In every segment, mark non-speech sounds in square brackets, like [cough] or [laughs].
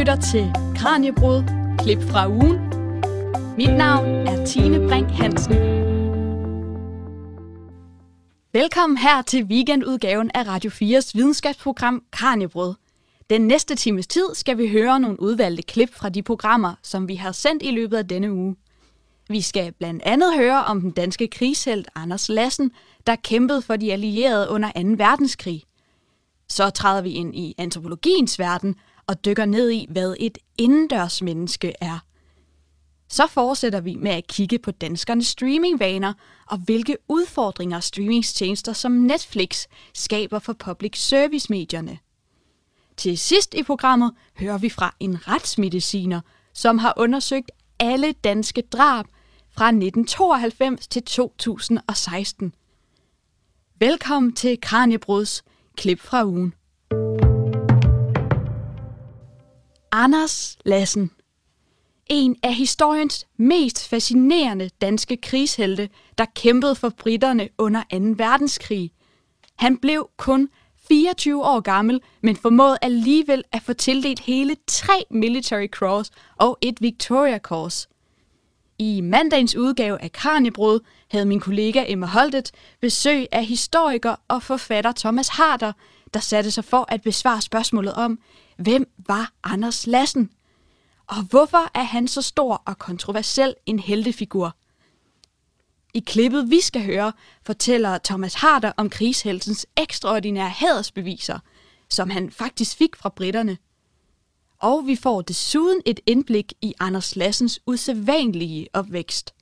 lytter til Kranjebrud, klip fra ugen. Mit navn er Tine Brink Hansen. Velkommen her til weekendudgaven af Radio 4's videnskabsprogram Kranjebrud. Den næste times tid skal vi høre nogle udvalgte klip fra de programmer, som vi har sendt i løbet af denne uge. Vi skal blandt andet høre om den danske krigshelt Anders Lassen, der kæmpede for de allierede under 2. verdenskrig. Så træder vi ind i antropologiens verden og dykker ned i, hvad et indendørsmenneske er. Så fortsætter vi med at kigge på danskernes streamingvaner og hvilke udfordringer streamingstjenester som Netflix skaber for public service-medierne. Til sidst i programmet hører vi fra en retsmediciner, som har undersøgt alle danske drab fra 1992 til 2016. Velkommen til Kranjebruds klip fra ugen. Anders Lassen. En af historiens mest fascinerende danske krigshelte, der kæmpede for britterne under 2. verdenskrig. Han blev kun 24 år gammel, men formåede alligevel at få tildelt hele tre Military Cross og et Victoria Cross. I mandagens udgave af Kranjebrud havde min kollega Emma Holtet besøg af historiker og forfatter Thomas Harder, der satte sig for at besvare spørgsmålet om, hvem var Anders Lassen? Og hvorfor er han så stor og kontroversiel en heltefigur? I klippet, vi skal høre, fortæller Thomas Harder om krigsheltens ekstraordinære hædersbeviser, som han faktisk fik fra britterne. Og vi får desuden et indblik i Anders Lassens usædvanlige opvækst.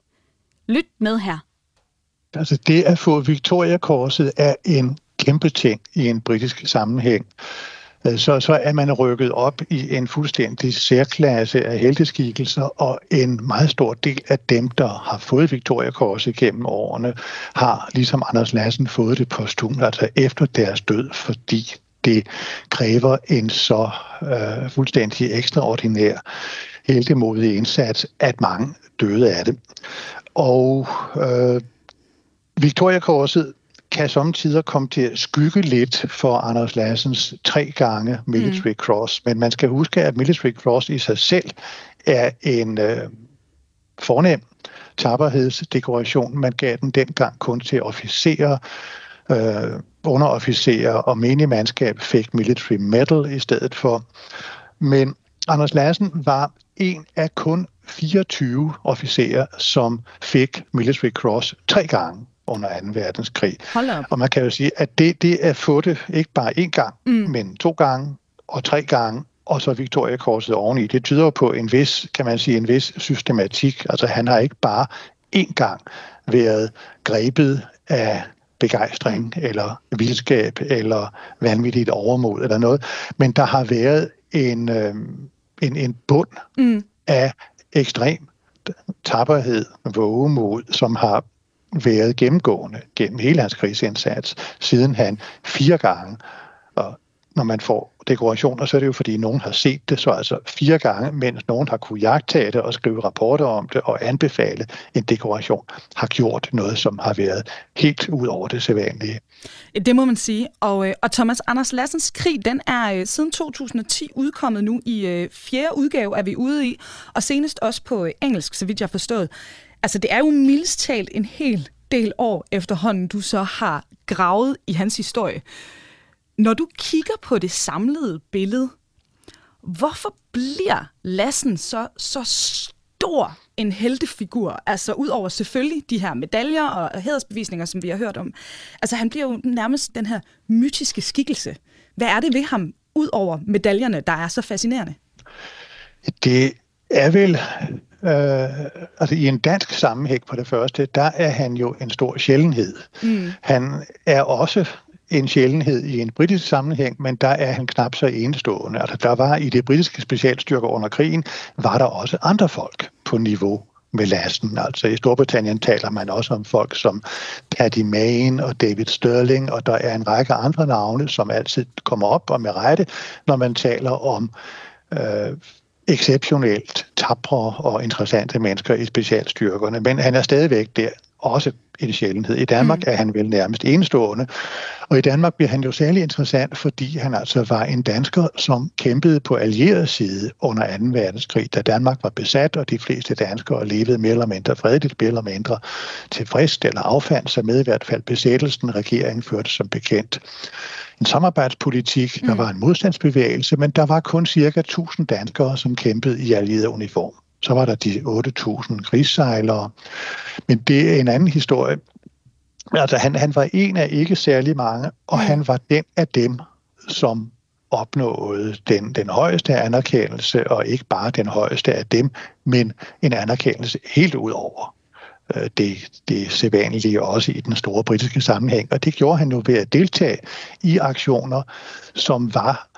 Lyt med her. Altså det at få Victoria-korset er en kæmpe ting i en britisk sammenhæng. Øh, så, så er man rykket op i en fuldstændig særklasse af helteskikkelser, og en meget stor del af dem, der har fået Victoria Kors gennem årene, har ligesom Anders Lassen fået det postum, altså efter deres død, fordi det kræver en så øh, fuldstændig ekstraordinær heldemodig indsats, at mange døde af det. Og øh, Victoria Korset kan samtidig komme til at skygge lidt for Anders Lassens tre gange Military mm. Cross. Men man skal huske, at Military Cross i sig selv er en øh, fornem tapperhedsdekoration. Man gav den dengang kun til officerer, øh, underofficerer og menigmandskab fik Military Medal i stedet for. Men Anders Lassen var en af kun 24 officerer, som fik Military Cross tre gange under 2. verdenskrig. Og man kan jo sige, at det, det er få det ikke bare én gang, mm. men to gange og tre gange, og så Victoria Korset oveni. Det tyder på en vis, kan man sige, en vis systematik. Altså han har ikke bare én gang været grebet af begejstring eller vildskab eller vanvittigt overmod eller noget, men der har været en, øh, en, en bund mm. af ekstrem tapperhed, vågemod, som har været gennemgående gennem hele hans krigsindsats, siden han fire gange, og når man får dekorationer, så er det jo fordi nogen har set det, så altså fire gange, mens nogen har kunne jagtage det og skrive rapporter om det og anbefale en dekoration, har gjort noget, som har været helt ud over det sædvanlige. Det må man sige. Og, øh, og Thomas Anders Lassens krig, den er øh, siden 2010 udkommet nu i øh, fjerde udgave, er vi ude i, og senest også på øh, engelsk, så vidt jeg har forstået. Altså, det er jo mildest talt en hel del år efterhånden, du så har gravet i hans historie. Når du kigger på det samlede billede, hvorfor bliver Lassen så, så stor en heltefigur? Altså ud over selvfølgelig de her medaljer og hædersbevisninger, som vi har hørt om. Altså han bliver jo nærmest den her mytiske skikkelse. Hvad er det ved ham, ud over medaljerne, der er så fascinerende? Det er vel Øh, altså i en dansk sammenhæng på det første, der er han jo en stor sjældenhed. Mm. Han er også en sjældenhed i en britisk sammenhæng, men der er han knap så enestående. Altså der var i det britiske specialstyrker under krigen, var der også andre folk på niveau med lasten. Altså i Storbritannien taler man også om folk som Paddy Mayne og David Sterling, og der er en række andre navne, som altid kommer op og med rette, når man taler om øh, exceptionelt tapre og interessante mennesker i specialstyrkerne, men han er stadigvæk der også en sjældenhed. I Danmark mm. er han vel nærmest enestående, og i Danmark bliver han jo særlig interessant, fordi han altså var en dansker, som kæmpede på allieret side under 2. verdenskrig, da Danmark var besat, og de fleste danskere levede mere eller mindre fredeligt, mere eller mindre tilfreds eller affandt sig med i hvert fald besættelsen. Regeringen førte som bekendt en samarbejdspolitik, der mm. var en modstandsbevægelse, men der var kun cirka 1000 danskere, som kæmpede i allieret uniform. Så var der de 8.000 krigssejlere. Men det er en anden historie. Altså, han, han var en af ikke særlig mange, og han var den af dem, som opnåede den, den højeste anerkendelse, og ikke bare den højeste af dem, men en anerkendelse helt ud over øh, det, det sædvanlige også i den store britiske sammenhæng. Og det gjorde han jo ved at deltage i aktioner, som var Øh,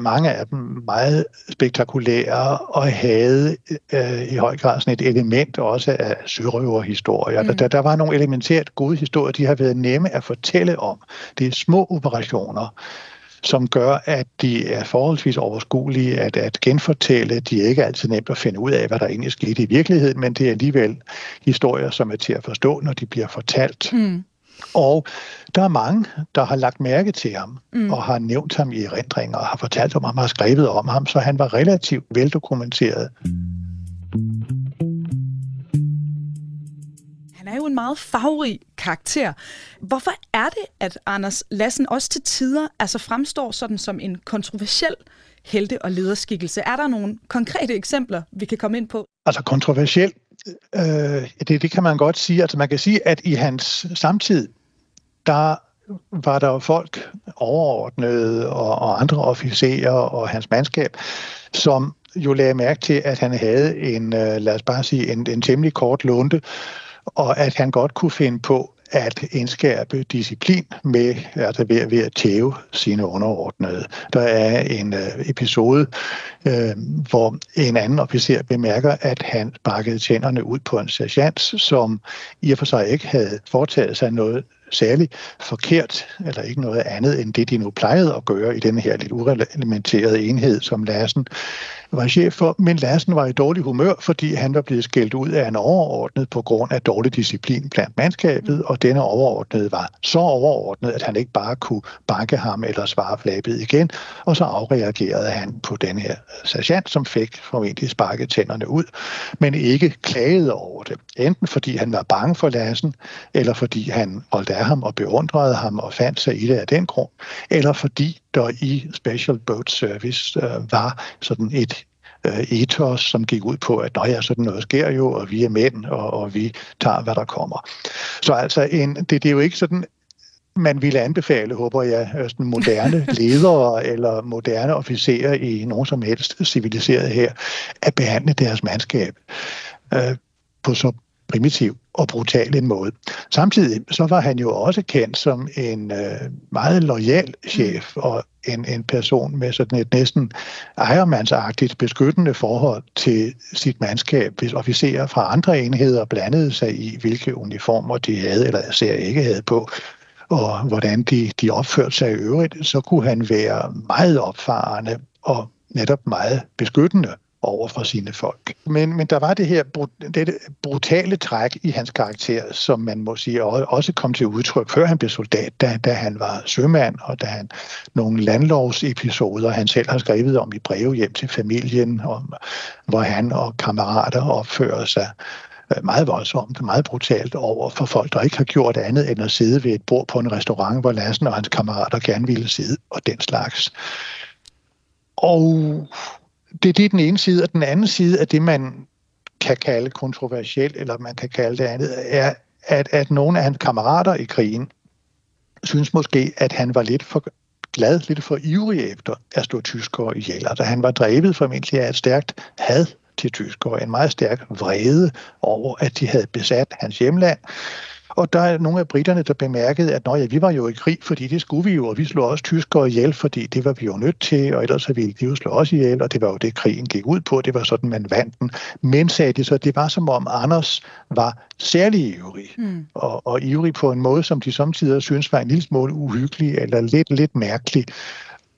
mange af dem meget spektakulære og havde øh, i høj grad sådan et element også af sørøverhistorier. Mm. Der, der var nogle elementært gode historier, de har været nemme at fortælle om. Det er små operationer, som gør, at de er forholdsvis overskuelige at, at genfortælle. De er ikke altid nemt at finde ud af, hvad der egentlig skete i virkeligheden, men det er alligevel historier, som er til at forstå, når de bliver fortalt. Mm. Og der er mange, der har lagt mærke til ham, mm. og har nævnt ham i erindringer, og har fortalt om ham, og har skrevet om ham, så han var relativt veldokumenteret. Han er jo en meget farverig karakter. Hvorfor er det, at Anders Lassen også til tider altså fremstår sådan som en kontroversiel helte- og lederskikkelse? Er der nogle konkrete eksempler, vi kan komme ind på? Altså kontroversiel, øh, det, det kan man godt sige. Altså man kan sige, at i hans samtid, der var der jo folk overordnede og, og andre officerer og hans mandskab, som jo lagde mærke til, at han havde en, øh, lad os bare sige, en, en temmelig kort lunte, og at han godt kunne finde på at indskærpe disciplin med, altså ved, ved at tæve sine underordnede. Der er en øh, episode, øh, hvor en anden officer bemærker, at han sparkede tænderne ud på en sergeant, som i og for sig ikke havde foretaget sig noget særlig forkert, eller ikke noget andet end det, de nu plejede at gøre i den her lidt ureglementerede enhed, som Lassen var chef for. Men Lassen var i dårlig humør, fordi han var blevet skældt ud af en overordnet på grund af dårlig disciplin blandt mandskabet, og denne overordnede var så overordnet, at han ikke bare kunne banke ham eller svare flabet igen, og så afreagerede han på den her sergeant, som fik formentlig sparket tænderne ud, men ikke klagede over det. Enten fordi han var bange for Lassen, eller fordi han holdt af ham og beundrede ham og fandt sig i det af den grund, eller fordi der i Special Boat Service øh, var sådan et øh, ethos, som gik ud på, at ja, sådan noget sker jo, og vi er mænd, og, og vi tager, hvad der kommer. Så altså, en, det, det er jo ikke sådan, man ville anbefale, håber jeg, øh, sådan moderne [laughs] ledere eller moderne officerer i nogen som helst civiliseret her, at behandle deres mandskab øh, på så primitiv og brutal en måde. Samtidig så var han jo også kendt som en øh, meget lojal chef mm. og en, en person med sådan et næsten ejermandsagtigt beskyttende forhold til sit mandskab, hvis officerer fra andre enheder blandede sig i, hvilke uniformer de havde eller især ikke havde på, og hvordan de, de opførte sig i øvrigt, så kunne han være meget opfarende og netop meget beskyttende over for sine folk. Men, men der var det her det brutale træk i hans karakter, som man må sige også kom til udtryk, før han blev soldat, da, da han var sømand, og da han nogle landlovsepisoder, han selv har skrevet om i breve hjem til familien, om, hvor han og kammerater opfører sig øh, meget voldsomt, meget brutalt over for folk, der ikke har gjort andet end at sidde ved et bord på en restaurant, hvor Lassen og hans kammerater gerne ville sidde, og den slags. Og det, det er den ene side, og den anden side af det, man kan kalde kontroversielt, eller man kan kalde det andet, er, at, at nogle af hans kammerater i krigen synes måske, at han var lidt for glad, lidt for ivrig efter at stå tyskere ihjel. Altså han var drevet formentlig af et stærkt had til tyskere, en meget stærk vrede over, at de havde besat hans hjemland, og der er nogle af britterne, der bemærkede, at ja, vi var jo i krig, fordi det skulle vi jo, og vi slog også tyskere ihjel, fordi det var vi jo nødt til, og ellers ville de jo slå os ihjel, og det var jo det, krigen gik ud på. Det var sådan, man vandt den. Men, sagde de så, det var som om Anders var særlig ivrig, mm. og, og ivrig på en måde, som de samtidig synes var en lille smule uhyggelig, eller lidt, lidt mærkelig.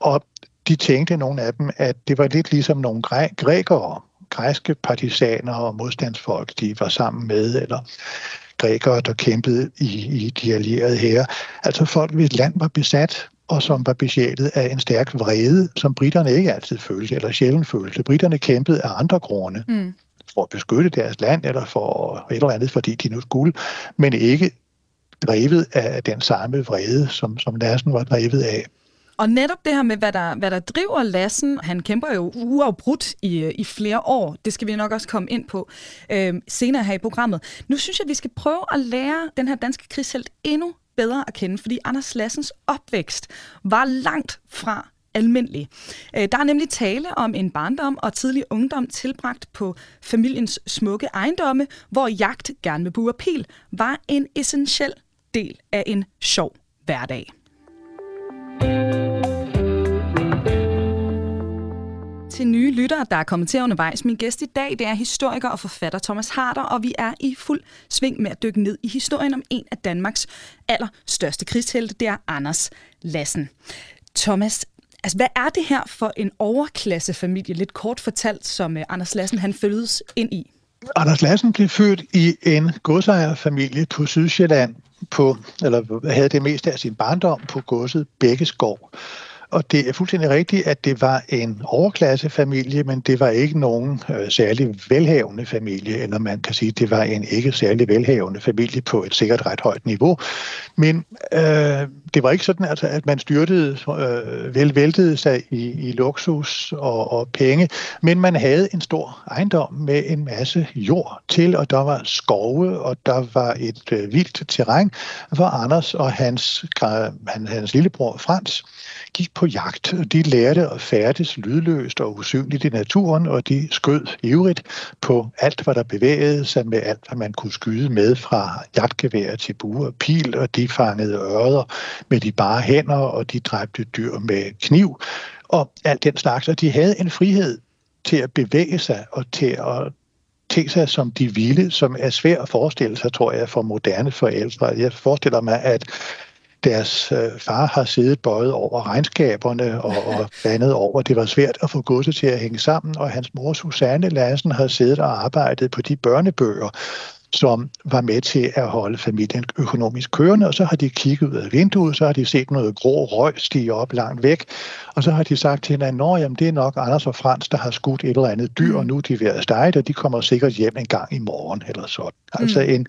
Og de tænkte, nogle af dem, at det var lidt ligesom nogle græ- grækere, græske partisaner og modstandsfolk, de var sammen med, eller grækere, der kæmpede i, i de allierede her. Altså folk, hvis land var besat, og som var besjælet af en stærk vrede, som britterne ikke altid følte, eller sjældent følte. Britterne kæmpede af andre grunde. Mm for at beskytte deres land, eller for et eller andet, fordi de nu skulle, men ikke drevet af den samme vrede, som, som Lassen var drevet af. Og netop det her med, hvad der, hvad der driver Lassen, han kæmper jo uafbrudt i, øh, i flere år, det skal vi nok også komme ind på øh, senere her i programmet. Nu synes jeg, at vi skal prøve at lære den her danske krigshelt endnu bedre at kende, fordi Anders Lassens opvækst var langt fra almindelig. Øh, der er nemlig tale om en barndom og tidlig ungdom tilbragt på familiens smukke ejendomme, hvor jagt, gerne med bue og pil, var en essentiel del af en sjov hverdag til nye lyttere, der er kommet til undervejs. Min gæst i dag det er historiker og forfatter Thomas Harder, og vi er i fuld sving med at dykke ned i historien om en af Danmarks allerstørste krigshelte, det er Anders Lassen. Thomas, altså, hvad er det her for en overklassefamilie, lidt kort fortalt, som øh, Anders Lassen han fødes ind i? Anders Lassen blev født i en godsejerfamilie på Sydsjælland, på, eller havde det meste af sin barndom på godset Bækkeskov. Og det er fuldstændig rigtigt, at det var en overklassefamilie, men det var ikke nogen øh, særlig velhavende familie, eller man kan sige, det var en ikke særlig velhavende familie på et sikkert ret højt niveau. Men øh, det var ikke sådan, altså, at man styrtede, øh, vel, væltede sig i, i luksus og, og penge, men man havde en stor ejendom med en masse jord til, og der var skove, og der var et øh, vildt terræn, hvor Anders og hans, han, hans lillebror Frans gik på jagt. De lærte at færdes lydløst og usynligt i naturen, og de skød ivrigt på alt, hvad der bevægede sig med alt, hvad man kunne skyde med fra jagtgevær til bue og pil, og de fangede ørder med de bare hænder, og de dræbte dyr med kniv, og alt den slags. Og de havde en frihed til at bevæge sig og til at te sig som de ville, som er svært at forestille sig, tror jeg, for moderne forældre. Jeg forestiller mig, at deres øh, far har siddet bøjet over regnskaberne og, og bandet over. Det var svært at få godset til at hænge sammen, og hans mor Susanne Lassen har siddet og arbejdet på de børnebøger, som var med til at holde familien økonomisk kørende, og så har de kigget ud af vinduet, så har de set noget grå røg stige op langt væk, og så har de sagt til hinanden, at det er nok Anders og Frans, der har skudt et eller andet dyr, mm. og nu er de ved at stege og de kommer sikkert hjem en gang i morgen, eller sådan. Altså mm. en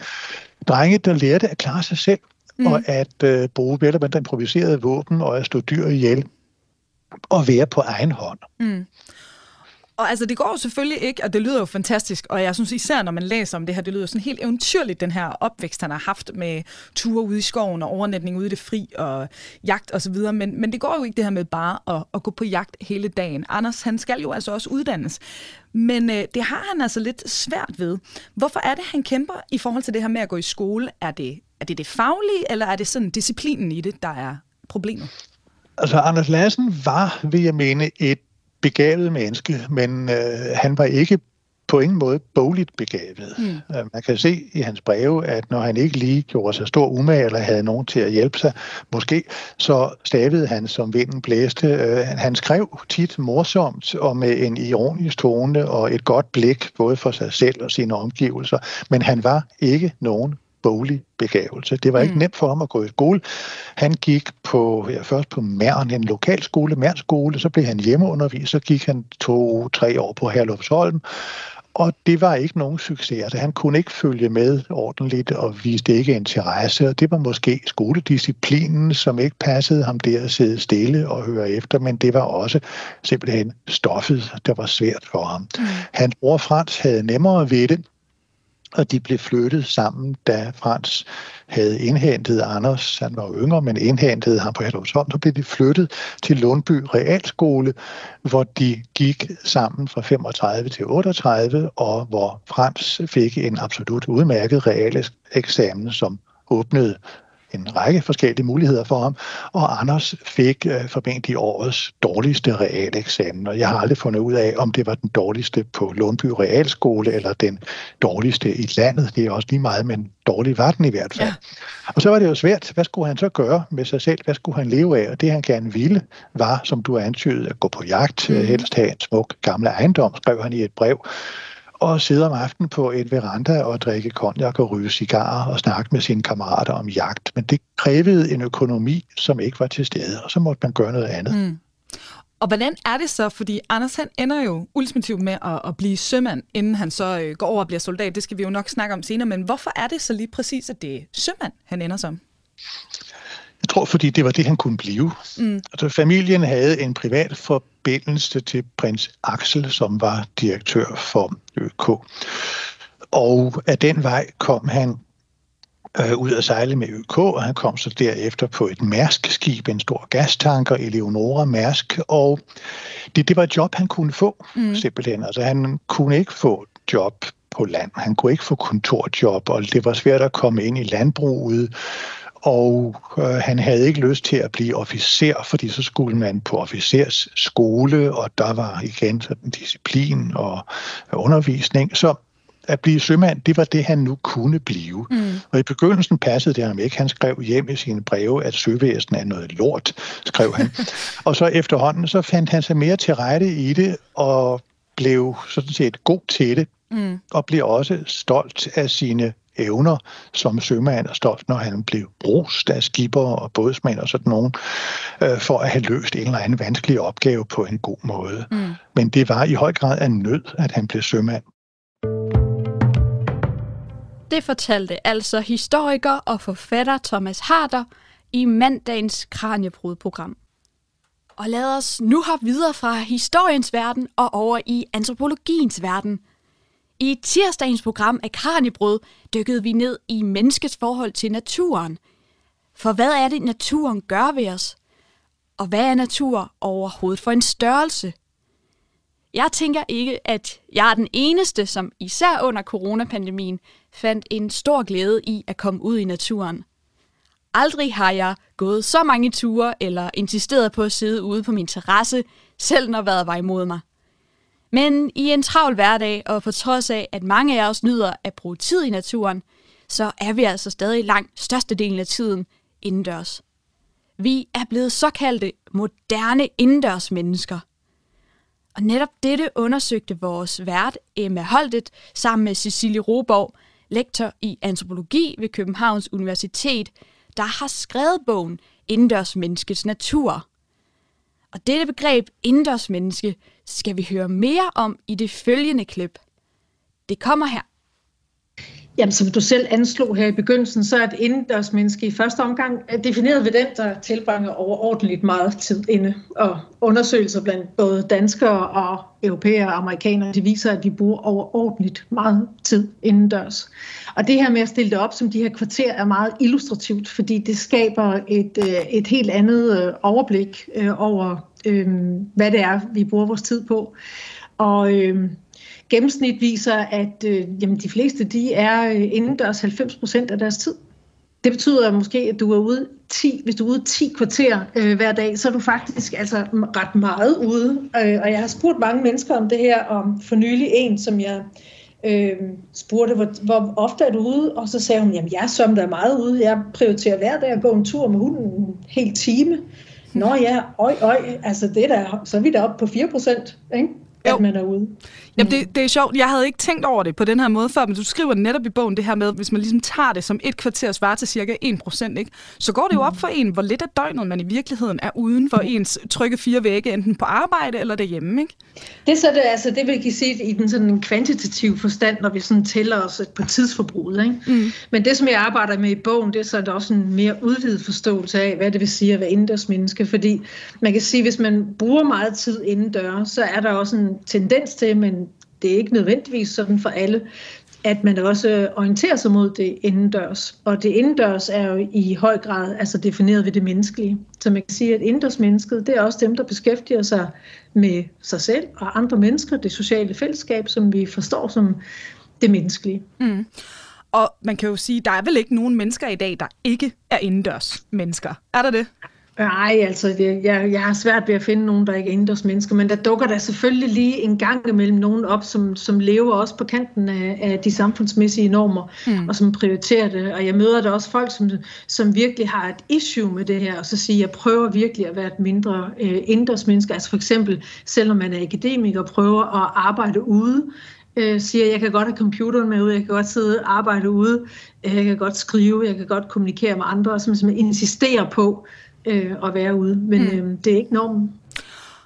drenge, der lærte at klare sig selv, mm. og at øh, bruge vel og improviserede våben og at stå dyr ihjel og være på egen hånd. Mm. Og altså, det går jo selvfølgelig ikke, og det lyder jo fantastisk, og jeg synes især, når man læser om det her, det lyder sådan helt eventyrligt, den her opvækst, han har haft med ture ude i skoven og overnatning ude i det fri og jagt osv., men, men det går jo ikke det her med bare at, at gå på jagt hele dagen. Anders, han skal jo altså også uddannes, men øh, det har han altså lidt svært ved. Hvorfor er det, han kæmper i forhold til det her med at gå i skole? Er det er det det faglige, eller er det sådan disciplinen i det, der er problemet? Altså, Anders Lassen var, vil jeg mene, et begavet menneske, men øh, han var ikke på ingen måde bogligt begavet. Mm. Øh, man kan se i hans breve, at når han ikke lige gjorde sig stor umage, eller havde nogen til at hjælpe sig, måske, så stavede han, som vinden blæste. Øh, han skrev tit morsomt og med en ironisk tone og et godt blik, både for sig selv og sine omgivelser, men han var ikke nogen boglig begavelse. Det var ikke mm. nemt for ham at gå i skole. Han gik på, ja, først på Mærn, en lokal skole, Mærn skole, så blev han hjemmeundervist, så gik han to-tre år på Herlufsholm, og det var ikke nogen succes. Altså, han kunne ikke følge med ordentligt og viste ikke interesse. Og det var måske skoledisciplinen, som ikke passede ham der at sidde stille og høre efter, men det var også simpelthen stoffet, der var svært for ham. Mm. Hans bror Frans havde nemmere ved det og de blev flyttet sammen, da Frans havde indhentet Anders, han var yngre, men indhentede ham på Herlufsholm, så blev de flyttet til Lundby Realskole, hvor de gik sammen fra 35 til 38, og hvor Frans fik en absolut udmærket realeksamen, som åbnede en række forskellige muligheder for ham, og Anders fik øh, formentlig årets dårligste realeksamen, og jeg har aldrig fundet ud af, om det var den dårligste på Lundby Realskole, eller den dårligste i landet. Det er også lige meget, men dårlig var den i hvert fald. Ja. Og så var det jo svært, hvad skulle han så gøre med sig selv? Hvad skulle han leve af? Og det han gerne ville, var, som du antydede, at gå på jagt, mm. helst have en smuk gamle ejendom, skrev han i et brev og sidde om aftenen på et veranda og drikke konjak og ryge cigarer og snakke med sine kammerater om jagt. Men det krævede en økonomi, som ikke var til stede, og så måtte man gøre noget andet. Mm. Og hvordan er det så? Fordi Anders han ender jo ultimativt med at, at blive sømand, inden han så øh, går over og bliver soldat. Det skal vi jo nok snakke om senere. Men hvorfor er det så lige præcis, at det er sømand, han ender som? Jeg tror, fordi det var det, han kunne blive. Mm. Altså, familien havde en privat forbindelse til prins Axel, som var direktør for ØK. Og af den vej kom han øh, ud at sejle med ØK, og han kom så derefter på et Mærsk-skib, en stor gastanker, Eleonora Mærsk, og det, det var et job, han kunne få, mm. simpelthen. Altså, han kunne ikke få job på land. Han kunne ikke få kontorjob, og det var svært at komme ind i landbruget og øh, han havde ikke lyst til at blive officer, fordi så skulle man på officers skole, og der var igen sådan disciplin og undervisning. Så at blive sømand, det var det, han nu kunne blive. Mm. Og i begyndelsen passede det ham ikke. Han skrev hjem i sine breve, at søvæsen er noget lort, skrev han. [laughs] og så efterhånden, så fandt han sig mere til rette i det, og blev sådan set god til det, mm. og blev også stolt af sine evner som sømand og stolt, når han blev brust af skipper og bådsmænd og sådan nogen, øh, for at have løst en eller anden vanskelig opgave på en god måde. Mm. Men det var i høj grad af nød, at han blev sømand. Det fortalte altså historiker og forfatter Thomas Harder i mandagens Kranjebrud-program. Og lad os nu hoppe videre fra historiens verden og over i antropologiens verden – i tirsdagens program af Kranjebrød dykkede vi ned i menneskets forhold til naturen. For hvad er det, naturen gør ved os? Og hvad er natur overhovedet for en størrelse? Jeg tænker ikke, at jeg er den eneste, som især under coronapandemien fandt en stor glæde i at komme ud i naturen. Aldrig har jeg gået så mange ture eller insisteret på at sidde ude på min terrasse, selv når vejret var imod mig. Men i en travl hverdag, og på trods af, at mange af os nyder at bruge tid i naturen, så er vi altså stadig langt størstedelen af tiden indendørs. Vi er blevet såkaldte moderne indendørs mennesker. Og netop dette undersøgte vores vært Emma Holdet sammen med Cecilie Roborg, lektor i antropologi ved Københavns Universitet, der har skrevet bogen Indendørs Menneskets Natur. Og dette begreb indendørsmenneske skal vi høre mere om i det følgende klip. Det kommer her. Jamen, som du selv anslog her i begyndelsen, så er et indendørsmenneske i første omgang øh, defineret ved den, der tilbringer overordentligt meget tid inde. Og undersøgelser blandt både danskere og europæere og amerikanere, de viser, at de bruger overordentligt meget tid indendørs. Og det her med at stille det op som de her kvarter er meget illustrativt, fordi det skaber et, øh, et helt andet øh, overblik over, hvad det er, vi bruger vores tid på. Og gennemsnit viser, at øh, jamen, de fleste de er øh, indendørs 90 procent af deres tid. Det betyder måske, at du er ude 10, hvis du er ude 10 kvarter øh, hver dag, så er du faktisk altså ret meget ude. Øh, og jeg har spurgt mange mennesker om det her, om for nylig en, som jeg øh, spurgte, hvor, hvor ofte er du ude? Og så sagde hun, jamen jeg er som der er meget ude. Jeg prioriterer hver dag at gå en tur med hunden en hel time. Nå ja, øj, øj, altså det der, så er vi oppe på 4 procent, ikke? at man er ude. Jamen, det, det er sjovt. Jeg havde ikke tænkt over det på den her måde før, men du skriver netop i bogen det her med, hvis man ligesom tager det som et kvarter svarer til cirka 1%, ikke? så går det jo op for en, hvor lidt af døgnet man i virkeligheden er uden for ens trygge fire vægge, enten på arbejde eller derhjemme. Ikke? Det så det, altså, det vil jeg sige i den sådan kvantitative forstand, når vi sådan tæller os på tidsforbruget. Ikke? Mm. Men det, som jeg arbejder med i bogen, det er så også en mere udvidet forståelse af, hvad det vil sige at være indendørs menneske. Fordi man kan sige, hvis man bruger meget tid indendørs, så er der også en tendens til, men det er ikke nødvendigvis sådan for alle, at man også orienterer sig mod det indendørs. Og det indendørs er jo i høj grad altså defineret ved det menneskelige. Så man kan sige, at indendørsmennesket, det er også dem, der beskæftiger sig med sig selv og andre mennesker, det sociale fællesskab, som vi forstår som det menneskelige. Mm. Og man kan jo sige, der er vel ikke nogen mennesker i dag, der ikke er indendørs mennesker. Er der det? Nej, altså det, jeg, jeg har svært ved at finde nogen, der ikke er indendørs mennesker, men der dukker der selvfølgelig lige en gang imellem nogen op, som, som lever også på kanten af, af de samfundsmæssige normer, mm. og som prioriterer det. Og jeg møder der også folk, som, som virkelig har et issue med det her, og så siger, jeg prøver virkelig at være et mindre øh, indendørs menneske. Altså for eksempel, selvom man er akademiker, prøver at arbejde ude, øh, siger, jeg kan godt have computeren med ud, jeg kan godt sidde og arbejde ude, øh, jeg kan godt skrive, jeg kan godt kommunikere med andre, og som, som insisterer på øh, at være ude. Men mm. øh, det er ikke normen.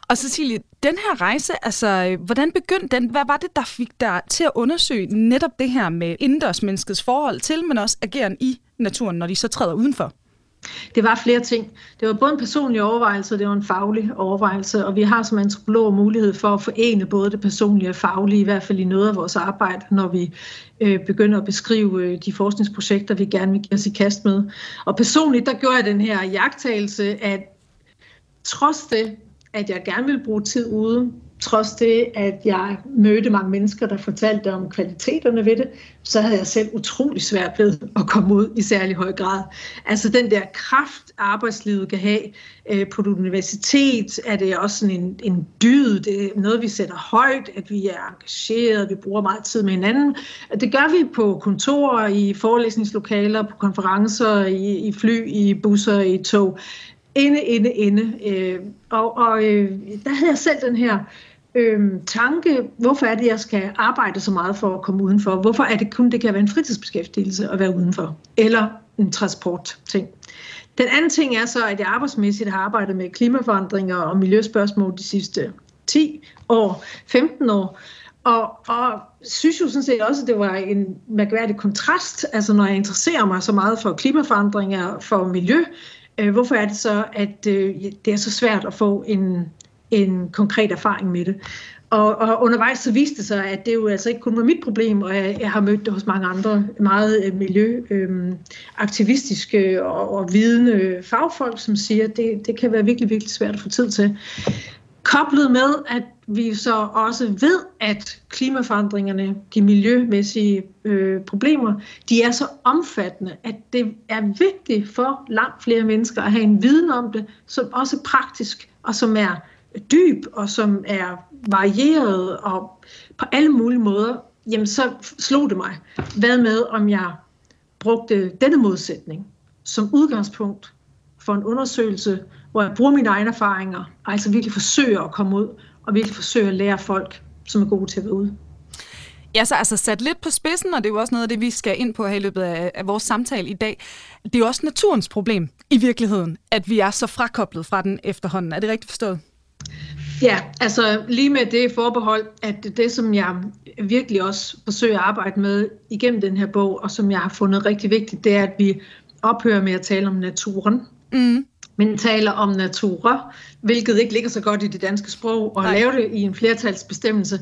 Og Cecilie, den her rejse, altså, hvordan begyndte den? Hvad var det, der fik dig til at undersøge netop det her med indendørsmenneskets forhold til, men også ageren i naturen, når de så træder udenfor? Det var flere ting. Det var både en personlig overvejelse, og det var en faglig overvejelse, og vi har som antropologer mulighed for at forene både det personlige og faglige, i hvert fald i noget af vores arbejde, når vi øh, begynder at beskrive øh, de forskningsprojekter, vi gerne vil give os i kast med. Og personligt, der gjorde jeg den her jagttagelse, at trods det, at jeg gerne ville bruge tid ude, trods det, at jeg mødte mange mennesker, der fortalte om kvaliteterne ved det, så havde jeg selv utrolig svært ved at komme ud i særlig høj grad. Altså den der kraft, arbejdslivet kan have øh, på et universitet, er det også sådan en, en dyd, det er noget, vi sætter højt, at vi er engageret, vi bruger meget tid med hinanden. Det gør vi på kontorer, i forelæsningslokaler, på konferencer, i, i fly, i busser, i tog inde, inde, inde. Øh, og og øh, der havde jeg selv den her øh, tanke, hvorfor er det, jeg skal arbejde så meget for at komme udenfor? Hvorfor er det kun, det kan være en fritidsbeskæftigelse at være udenfor? Eller en transportting. Den anden ting er så, at jeg arbejdsmæssigt har arbejdet med klimaforandringer og miljøspørgsmål de sidste 10 år, 15 år, og, og synes jo sådan set også, at det var en mærkværdig kontrast, altså når jeg interesserer mig så meget for klimaforandringer, for miljø, øh, hvorfor er det så, at øh, det er så svært at få en, en konkret erfaring med det? Og, og undervejs så viste det sig, at det jo altså ikke kun var mit problem, og jeg, jeg har mødt det hos mange andre meget miljøaktivistiske øh, øh og, og vidende fagfolk, som siger, at det, det kan være virkelig, virkelig svært at få tid til. Koblet med, at vi så også ved, at klimaforandringerne, de miljømæssige øh, problemer, de er så omfattende, at det er vigtigt for langt flere mennesker at have en viden om det, som også er praktisk, og som er dyb, og som er varieret, og på alle mulige måder, jamen så slog det mig. Hvad med, om jeg brugte denne modsætning som udgangspunkt for en undersøgelse, hvor jeg bruger mine egne erfaringer, og altså virkelig forsøger at komme ud og virkelig forsøger at lære folk, som er gode til at være ude. Ja, så altså sat lidt på spidsen, og det er jo også noget af det, vi skal ind på her i løbet af, af vores samtale i dag. Det er jo også naturens problem i virkeligheden, at vi er så frakoblet fra den efterhånden. Er det rigtigt forstået? Ja, altså lige med det forbehold, at det, som jeg virkelig også forsøger at arbejde med igennem den her bog, og som jeg har fundet rigtig vigtigt, det er, at vi ophører med at tale om naturen. Mm men taler om natura, hvilket ikke ligger så godt i det danske sprog, og lave det i en flertalsbestemmelse.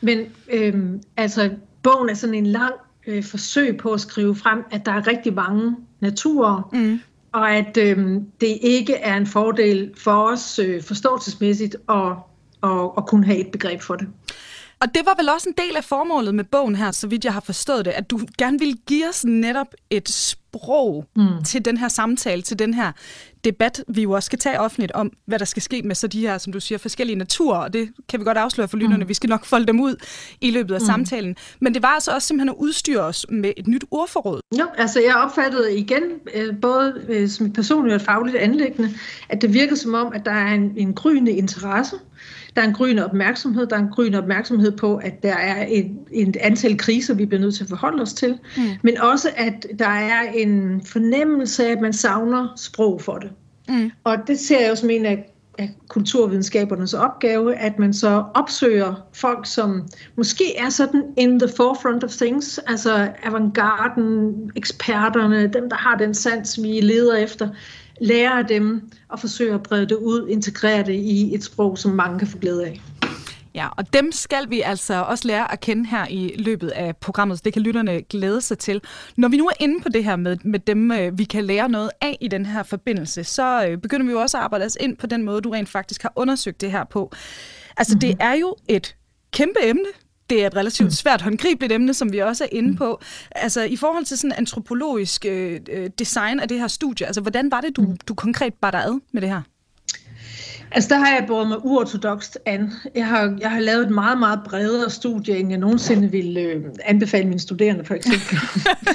Men øhm, altså, bogen er sådan en lang øh, forsøg på at skrive frem, at der er rigtig mange naturer, mm og at øh, det ikke er en fordel for os øh, forståelsesmæssigt at, at, at kunne have et begreb for det. Og det var vel også en del af formålet med bogen her, så vidt jeg har forstået det, at du gerne ville give os netop et sprog mm. til den her samtale, til den her debat, vi jo også skal tage offentligt om, hvad der skal ske med så de her, som du siger, forskellige naturer, og det kan vi godt afsløre for lytterne. Mm. Vi skal nok folde dem ud i løbet af mm. samtalen. Men det var altså også simpelthen at udstyre os med et nyt ordforråd. Jo, altså jeg opfattede igen, øh, både øh, som et personligt og et fagligt anlæggende, at det virker som om, at der er en, en gryende interesse der er en gryende opmærksomhed. Der er en gryende opmærksomhed på, at der er et, et antal kriser, vi bliver nødt til at forholde os til. Mm. Men også, at der er en fornemmelse af, at man savner sprog for det. Mm. Og det ser jeg jo som en af af kulturvidenskabernes opgave, at man så opsøger folk, som måske er sådan in the forefront of things, altså avantgarden, eksperterne, dem, der har den sans, vi leder efter, lære dem og forsøge at brede det ud, integrere det i et sprog, som mange kan få glæde af. Ja, og dem skal vi altså også lære at kende her i løbet af programmet, så det kan lytterne glæde sig til. Når vi nu er inde på det her med, med dem, øh, vi kan lære noget af i den her forbindelse, så øh, begynder vi jo også at arbejde os ind på den måde, du rent faktisk har undersøgt det her på. Altså, mm-hmm. det er jo et kæmpe emne det er et relativt mm. svært håndgribeligt emne, som vi også er inde mm. på. Altså i forhold til sådan antropologisk øh, øh, design af det her studie, altså hvordan var det, du, mm. du konkret bar dig ad med det her? Altså der har jeg båret mig uortodokst an. Jeg har, jeg har lavet et meget, meget bredere studie, end jeg nogensinde ville øh, anbefale mine studerende for eksempel.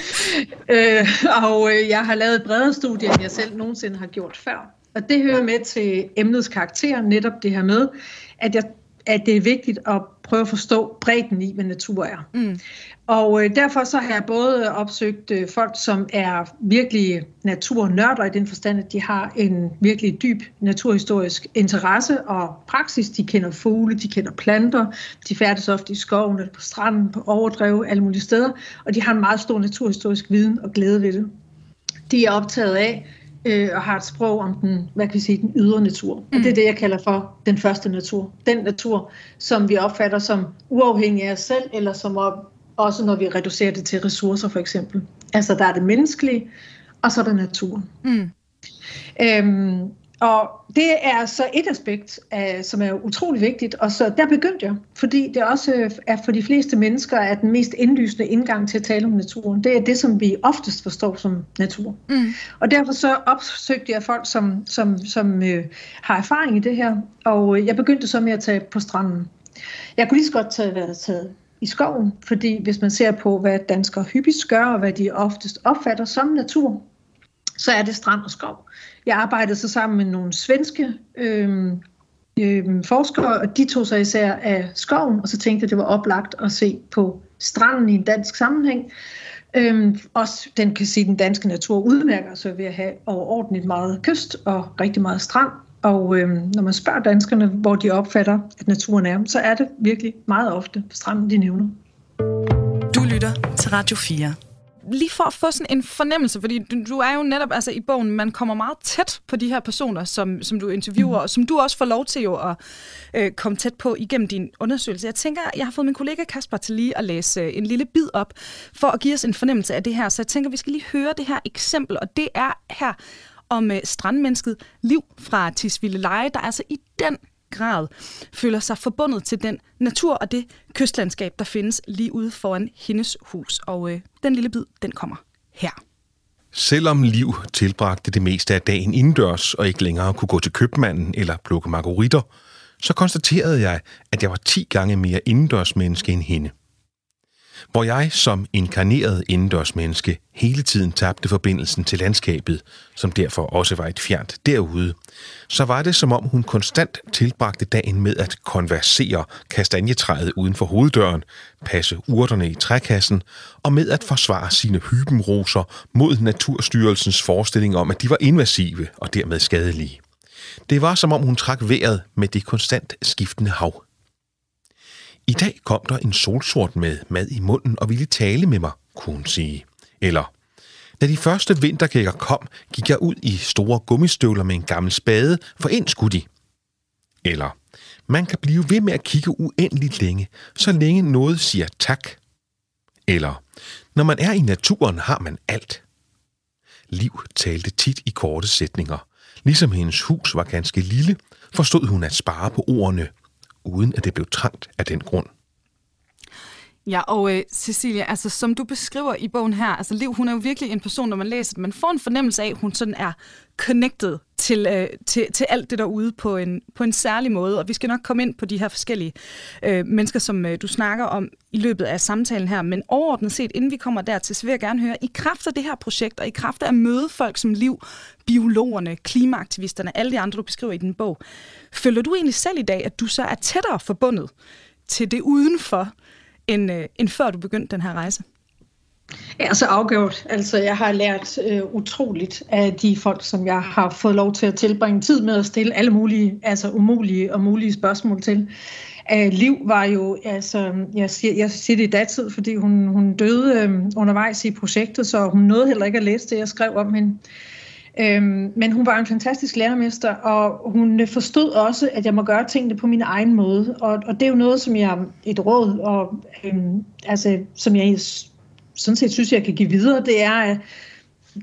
[laughs] øh, og øh, jeg har lavet et bredere studie, end jeg selv nogensinde har gjort før. Og det hører med til emnets karakter, netop det her med, at jeg at det er vigtigt at prøve at forstå bredden i, hvad natur er. Mm. Og øh, derfor så har jeg både opsøgt øh, folk, som er virkelig naturnørder i den forstand, at de har en virkelig dyb naturhistorisk interesse og praksis. De kender fugle, de kender planter, de færdes ofte i skoven eller på stranden, på overdrev, alle mulige steder, og de har en meget stor naturhistorisk viden og glæde ved det. De er optaget af øh, og har et sprog om den, hvad kan vi sige, den ydre natur. Mm. Og det er det, jeg kalder for den første natur. Den natur, som vi opfatter som uafhængig af os selv, eller som op, også når vi reducerer det til ressourcer for eksempel. Altså der er det menneskelige, og så er der naturen. Mm. Øhm, og det er så et aspekt, af, som er utrolig vigtigt, og så der begyndte jeg, fordi det også er for de fleste mennesker er den mest indlysende indgang til at tale om naturen. Det er det, som vi oftest forstår som natur. Mm. Og derfor så opsøgte jeg folk, som, som, som øh, har erfaring i det her, og jeg begyndte så med at tage på stranden. Jeg kunne lige så godt tage, være taget i skoven, fordi hvis man ser på, hvad danskere hyppigst gør, og hvad de oftest opfatter som natur, så er det strand og skov. Jeg arbejdede så sammen med nogle svenske øh, øh, forskere, og de tog sig især af skoven, og så tænkte jeg, at det var oplagt at se på stranden i en dansk sammenhæng. Øhm, også den kan sige, den danske natur udmærker sig ved at have overordentligt meget kyst og rigtig meget strand. Og øhm, når man spørger danskerne, hvor de opfatter, at naturen er, så er det virkelig meget ofte stranden, de nævner. Du lytter til Radio 4 lige for at få sådan en fornemmelse, fordi du, du er jo netop altså i bogen, man kommer meget tæt på de her personer, som, som du interviewer, mm. og som du også får lov til jo at øh, komme tæt på igennem din undersøgelse. Jeg tænker, jeg har fået min kollega Kasper til lige at læse øh, en lille bid op, for at give os en fornemmelse af det her. Så jeg tænker, vi skal lige høre det her eksempel, og det er her om øh, strandmennesket Liv fra Tisvilde Leje, der altså i den grad føler sig forbundet til den natur og det kystlandskab, der findes lige ude foran hendes hus. Og øh, den lille bid, den kommer her. Selvom Liv tilbragte det meste af dagen indendørs og ikke længere kunne gå til købmanden eller plukke margaritter, så konstaterede jeg, at jeg var 10 gange mere indendørsmenneske end hende hvor jeg som inkarneret indendørsmenneske hele tiden tabte forbindelsen til landskabet, som derfor også var et fjernt derude, så var det som om hun konstant tilbragte dagen med at konversere kastanjetræet uden for hoveddøren, passe urterne i trækassen og med at forsvare sine hybenroser mod Naturstyrelsens forestilling om, at de var invasive og dermed skadelige. Det var som om hun trak vejret med det konstant skiftende hav. I dag kom der en solsort med mad i munden og ville tale med mig, kunne hun sige. Eller, da de første vintergækker kom, gik jeg ud i store gummistøvler med en gammel spade, for ind skulle de. Eller, man kan blive ved med at kigge uendeligt længe, så længe noget siger tak. Eller, når man er i naturen, har man alt. Liv talte tit i korte sætninger. Ligesom hendes hus var ganske lille, forstod hun at spare på ordene – uden at det blev trangt af den grund. Ja, og øh, Cecilia, altså som du beskriver i bogen her, altså Liv, hun er jo virkelig en person, når man læser den, man får en fornemmelse af, at hun sådan er connected til, øh, til, til alt det derude på en, på en særlig måde, og vi skal nok komme ind på de her forskellige øh, mennesker, som øh, du snakker om i løbet af samtalen her, men overordnet set, inden vi kommer dertil, så vil jeg gerne høre, i kraft af det her projekt, og i kraft af at møde folk som Liv, biologerne, klimaaktivisterne, alle de andre, du beskriver i din bog, føler du egentlig selv i dag, at du så er tættere forbundet til det udenfor, end, øh, end før du begyndte den her rejse? Ja, så afgjort. Altså, jeg har lært øh, utroligt af de folk, som jeg har fået lov til at tilbringe tid med at stille alle mulige, altså umulige og mulige spørgsmål til. Uh, Liv var jo, altså, jeg siger, jeg siger det i datid, fordi hun, hun døde øh, undervejs i projektet, så hun nåede heller ikke at læse det, jeg skrev om hende. Øhm, men hun var en fantastisk lærermester, og hun forstod også, at jeg må gøre tingene på min egen måde. Og, og det er jo noget, som jeg, et råd, og, øhm, altså, som jeg sådan set synes, jeg kan give videre, det er, at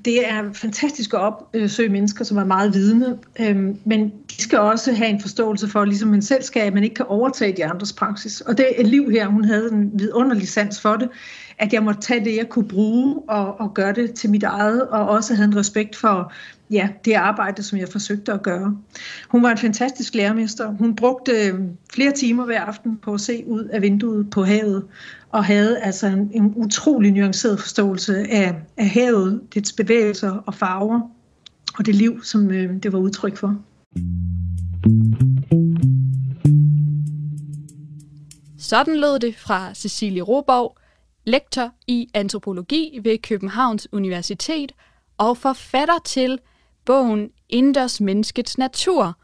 det er fantastisk at opsøge mennesker, som er meget vidende, øhm, men de skal også have en forståelse for, ligesom man selv skal, at man ikke kan overtage de andres praksis. Og det er Liv her, hun havde en vidunderlig sans for det, at jeg måtte tage det, jeg kunne bruge, og, og gøre det til mit eget, og også havde en respekt for ja, det arbejde, som jeg forsøgte at gøre. Hun var en fantastisk lærermester. Hun brugte øh, flere timer hver aften på at se ud af vinduet på havet, og havde altså en, en utrolig nuanceret forståelse af, af havet, dets bevægelser og farver, og det liv, som øh, det var udtryk for. Sådan lød det fra Cecilie Roborg, lektor i antropologi ved Københavns Universitet og forfatter til bogen Inders Menneskets Natur.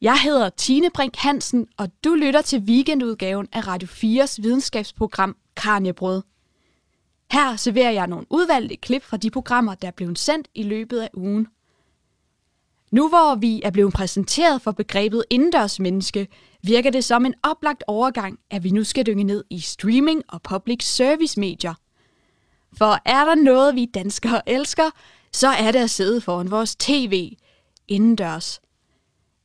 Jeg hedder Tine Brink Hansen, og du lytter til weekendudgaven af Radio 4's videnskabsprogram Karnjebrød. Her serverer jeg nogle udvalgte klip fra de programmer, der er blevet sendt i løbet af ugen. Nu hvor vi er blevet præsenteret for begrebet indendørs menneske, virker det som en oplagt overgang, at vi nu skal dykke ned i streaming og public service medier. For er der noget, vi danskere elsker, så er det at sidde foran vores tv indendørs.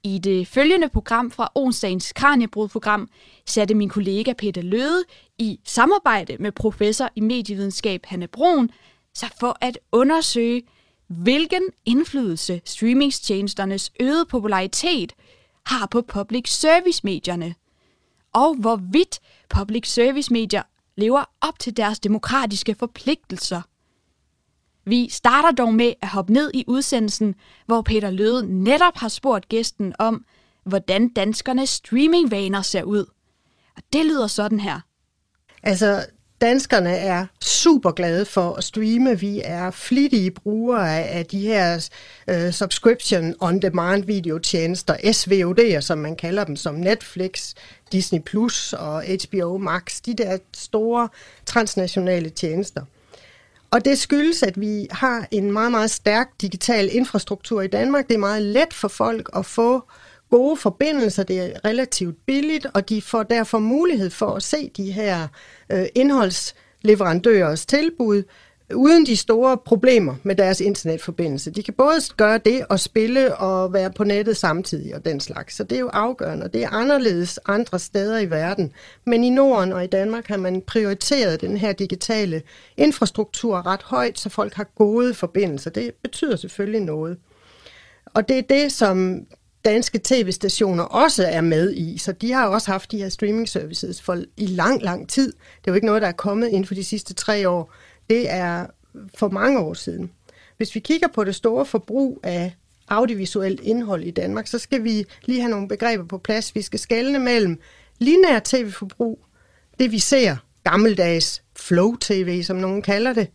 I det følgende program fra onsdagens Kranjebrudprogram satte min kollega Peter Løde i samarbejde med professor i medievidenskab Hanne Brun sig for at undersøge, hvilken indflydelse streamingstjenesternes øgede popularitet har på public service medierne, og hvorvidt public service medier lever op til deres demokratiske forpligtelser. Vi starter dog med at hoppe ned i udsendelsen, hvor Peter Løde netop har spurgt gæsten om, hvordan danskernes streamingvaner ser ud. Og det lyder sådan her. Altså, danskerne er super glade for at streame. Vi er flittige brugere af de her uh, subscription on demand videotjenester, SVOD'er, som man kalder dem, som Netflix, Disney Plus og HBO Max, de der store transnationale tjenester. Og det skyldes, at vi har en meget, meget stærk digital infrastruktur i Danmark. Det er meget let for folk at få gode forbindelser, det er relativt billigt, og de får derfor mulighed for at se de her øh, indholdsleverandørers tilbud uden de store problemer med deres internetforbindelse. De kan både gøre det og spille og være på nettet samtidig og den slags. Så det er jo afgørende, og det er anderledes andre steder i verden. Men i Norden og i Danmark har man prioriteret den her digitale infrastruktur ret højt, så folk har gode forbindelser. Det betyder selvfølgelig noget. Og det er det, som danske tv-stationer også er med i, så de har også haft de her streaming services for i lang, lang tid. Det er jo ikke noget, der er kommet inden for de sidste tre år det er for mange år siden. Hvis vi kigger på det store forbrug af audiovisuelt indhold i Danmark, så skal vi lige have nogle begreber på plads. Vi skal skelne mellem linær tv-forbrug, det vi ser, gammeldags flow-tv, som nogen kalder det,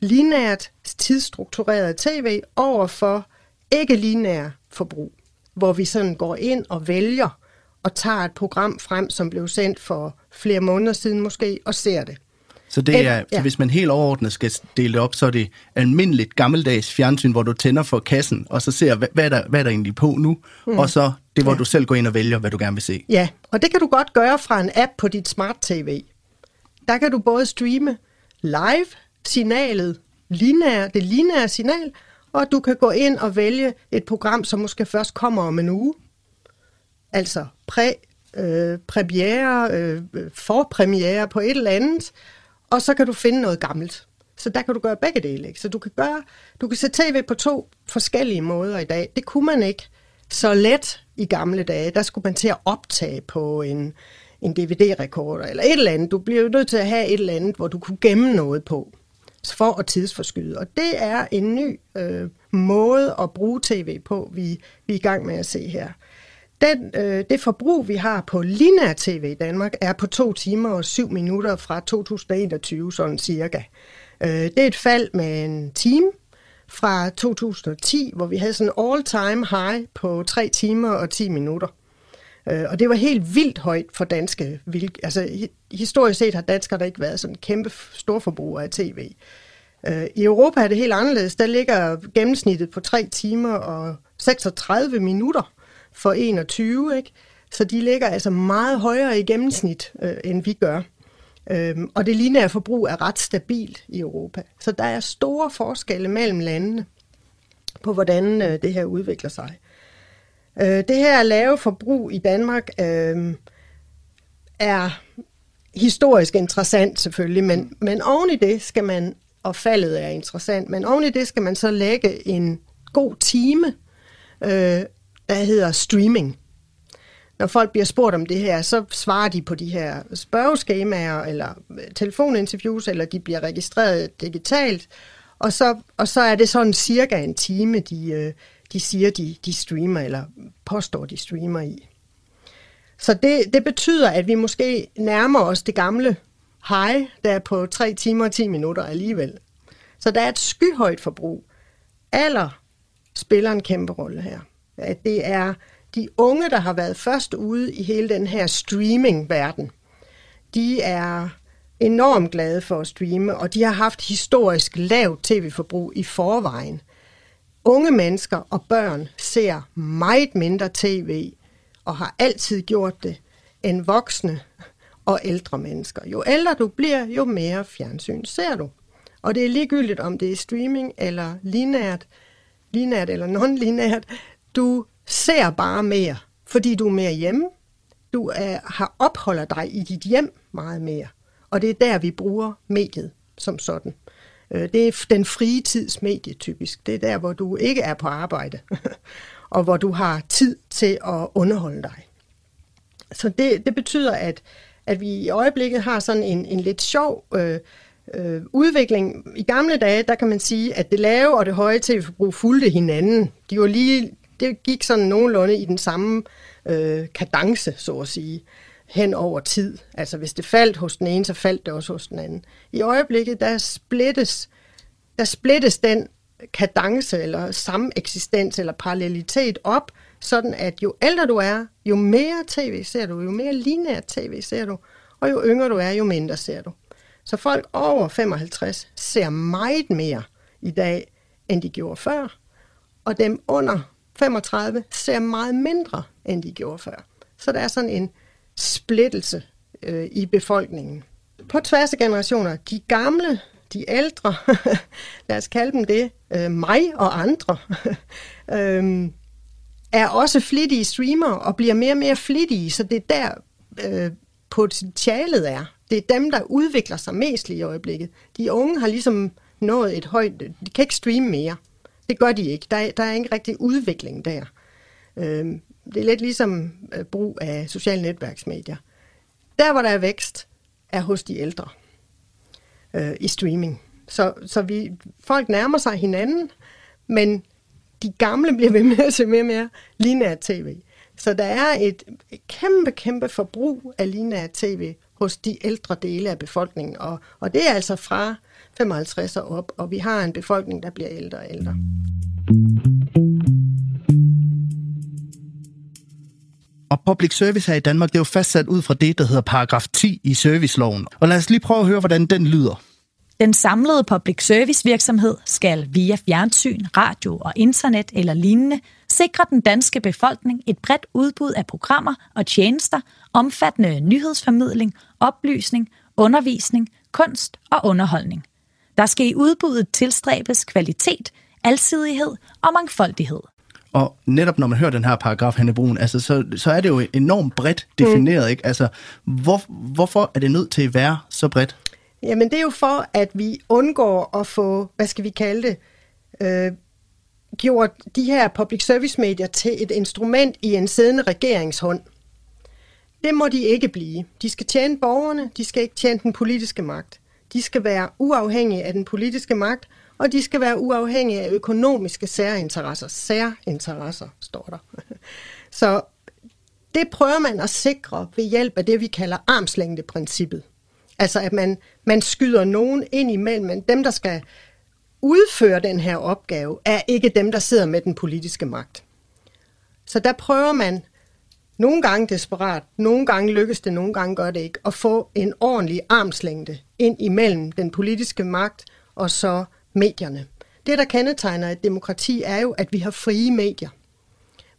linært tidsstruktureret tv over for ikke-linær forbrug, hvor vi sådan går ind og vælger og tager et program frem, som blev sendt for flere måneder siden måske, og ser det. Så, det er, ja. så hvis man helt overordnet skal dele det op, så er det almindeligt gammeldags fjernsyn, hvor du tænder for kassen, og så ser, hvad, hvad, er, der, hvad er der egentlig på nu, mm. og så det, hvor ja. du selv går ind og vælger, hvad du gerne vil se. Ja, og det kan du godt gøre fra en app på dit smart-tv. Der kan du både streame live signalet, linær, det lineære signal, og du kan gå ind og vælge et program, som måske først kommer om en uge. Altså præ, øh, premiere, øh, forpremiere på et eller andet, og så kan du finde noget gammelt. Så der kan du gøre begge dele. Ikke? Så du kan, gøre, du kan se tv på to forskellige måder i dag. Det kunne man ikke så let i gamle dage. Der skulle man til at optage på en, en DVD-rekorder eller et eller andet. Du bliver jo nødt til at have et eller andet, hvor du kunne gemme noget på for at tidsforskyde. Og det er en ny øh, måde at bruge tv på, vi, vi er i gang med at se her. Den, øh, det forbrug, vi har på linær tv i Danmark, er på to timer og syv minutter fra 2021, sådan cirka. Øh, det er et fald med en time fra 2010, hvor vi havde sådan en all-time high på 3 timer og 10 minutter. Øh, og det var helt vildt højt for danske. Altså, historisk set har danskere der ikke været sådan kæmpe storforbrugere af tv. Øh, I Europa er det helt anderledes. Der ligger gennemsnittet på 3 timer og 36 minutter for 21, ikke? Så de ligger altså meget højere i gennemsnit, øh, end vi gør. Øhm, og det lineære forbrug er ret stabilt i Europa. Så der er store forskelle mellem landene på, hvordan øh, det her udvikler sig. Øh, det her lave forbrug i Danmark øh, er historisk interessant selvfølgelig, men, men oven i det skal man, og faldet er interessant, men oven i det skal man så lægge en god time øh, der hedder streaming. Når folk bliver spurgt om det her, så svarer de på de her spørgeskemaer, eller øh, telefoninterviews, eller de bliver registreret digitalt, og så, og så er det sådan cirka en time, de, øh, de siger, de, de streamer, eller påstår, de streamer i. Så det, det betyder, at vi måske nærmer os det gamle high, der er på 3 timer og 10 minutter alligevel. Så der er et skyhøjt forbrug. Alder spiller en kæmpe rolle her. At det er de unge, der har været først ude i hele den her streaming-verden. De er enormt glade for at streame, og de har haft historisk lavt tv-forbrug i forvejen. Unge mennesker og børn ser meget mindre tv, og har altid gjort det, end voksne og ældre mennesker. Jo ældre du bliver, jo mere fjernsyn ser du. Og det er ligegyldigt, om det er streaming eller linært, linært eller non-linært. Du ser bare mere, fordi du er mere hjemme. Du er, har opholder dig i dit hjem meget mere. Og det er der, vi bruger mediet som sådan. Øh, det er den frie tids medie typisk. Det er der, hvor du ikke er på arbejde, [laughs] og hvor du har tid til at underholde dig. Så det, det betyder, at, at vi i øjeblikket har sådan en, en lidt sjov øh, øh, udvikling. I gamle dage, der kan man sige, at det lave og det høje tv-forbrug fulgte hinanden. De var lige, det gik sådan nogenlunde i den samme øh, kadence, så at sige hen over tid. Altså hvis det faldt hos den ene, så faldt det også hos den anden. I øjeblikket, der splittes, der splittes den kadence eller sameksistens eller parallelitet op, sådan at jo ældre du er, jo mere tv ser du, jo mere lineært tv ser du, og jo yngre du er, jo mindre ser du. Så folk over 55 ser meget mere i dag, end de gjorde før, og dem under 35 ser meget mindre, end de gjorde før. Så der er sådan en splittelse øh, i befolkningen. På tværs af generationer, de gamle, de ældre, [laughs] lad os kalde dem det, øh, mig og andre, [laughs] øh, er også flittige streamer og bliver mere og mere flittige, så det er der øh, potentialet er. Det er dem, der udvikler sig mest lige i øjeblikket. De unge har ligesom nået et højt... De kan ikke streame mere. Det gør de ikke. Der er, der er ikke rigtig udvikling der. Øh, det er lidt ligesom øh, brug af sociale netværksmedier. Der, hvor der er vækst, er hos de ældre øh, i streaming. Så, så vi, folk nærmer sig hinanden, men de gamle bliver ved med at se mere og mere lineært tv. Så der er et kæmpe, kæmpe forbrug af lineært tv hos de ældre dele af befolkningen. Og, og det er altså fra 55 og op, og vi har en befolkning, der bliver ældre og ældre. Og public service her i Danmark, det er jo fastsat ud fra det, der hedder paragraf 10 i serviceloven. Og lad os lige prøve at høre, hvordan den lyder. Den samlede public service virksomhed skal via fjernsyn, radio og internet eller lignende sikre den danske befolkning et bredt udbud af programmer og tjenester omfattende nyhedsformidling, oplysning, undervisning, kunst og underholdning. Der skal i udbuddet tilstræbes kvalitet, alsidighed og mangfoldighed. Og netop når man hører den her paragraf, Hanne Brun, altså, så, så er det jo enormt bredt defineret. Mm. Ikke? Altså, hvor, hvorfor er det nødt til at være så bredt? Jamen det er jo for, at vi undgår at få, hvad skal vi kalde det, øh, gjort de her public service medier til et instrument i en siddende regeringshånd. Det må de ikke blive. De skal tjene borgerne, de skal ikke tjene den politiske magt. De skal være uafhængige af den politiske magt, og de skal være uafhængige af økonomiske særinteresser. Særinteresser, står der. [laughs] Så det prøver man at sikre ved hjælp af det, vi kalder armslængdeprincippet. Altså at man, man skyder nogen ind imellem, men dem, der skal udføre den her opgave, er ikke dem, der sidder med den politiske magt. Så der prøver man nogle gange desperat, nogle gange lykkes det, nogle gange gør det ikke, at få en ordentlig armslængde ind imellem den politiske magt og så medierne. Det, der kendetegner et demokrati, er jo, at vi har frie medier.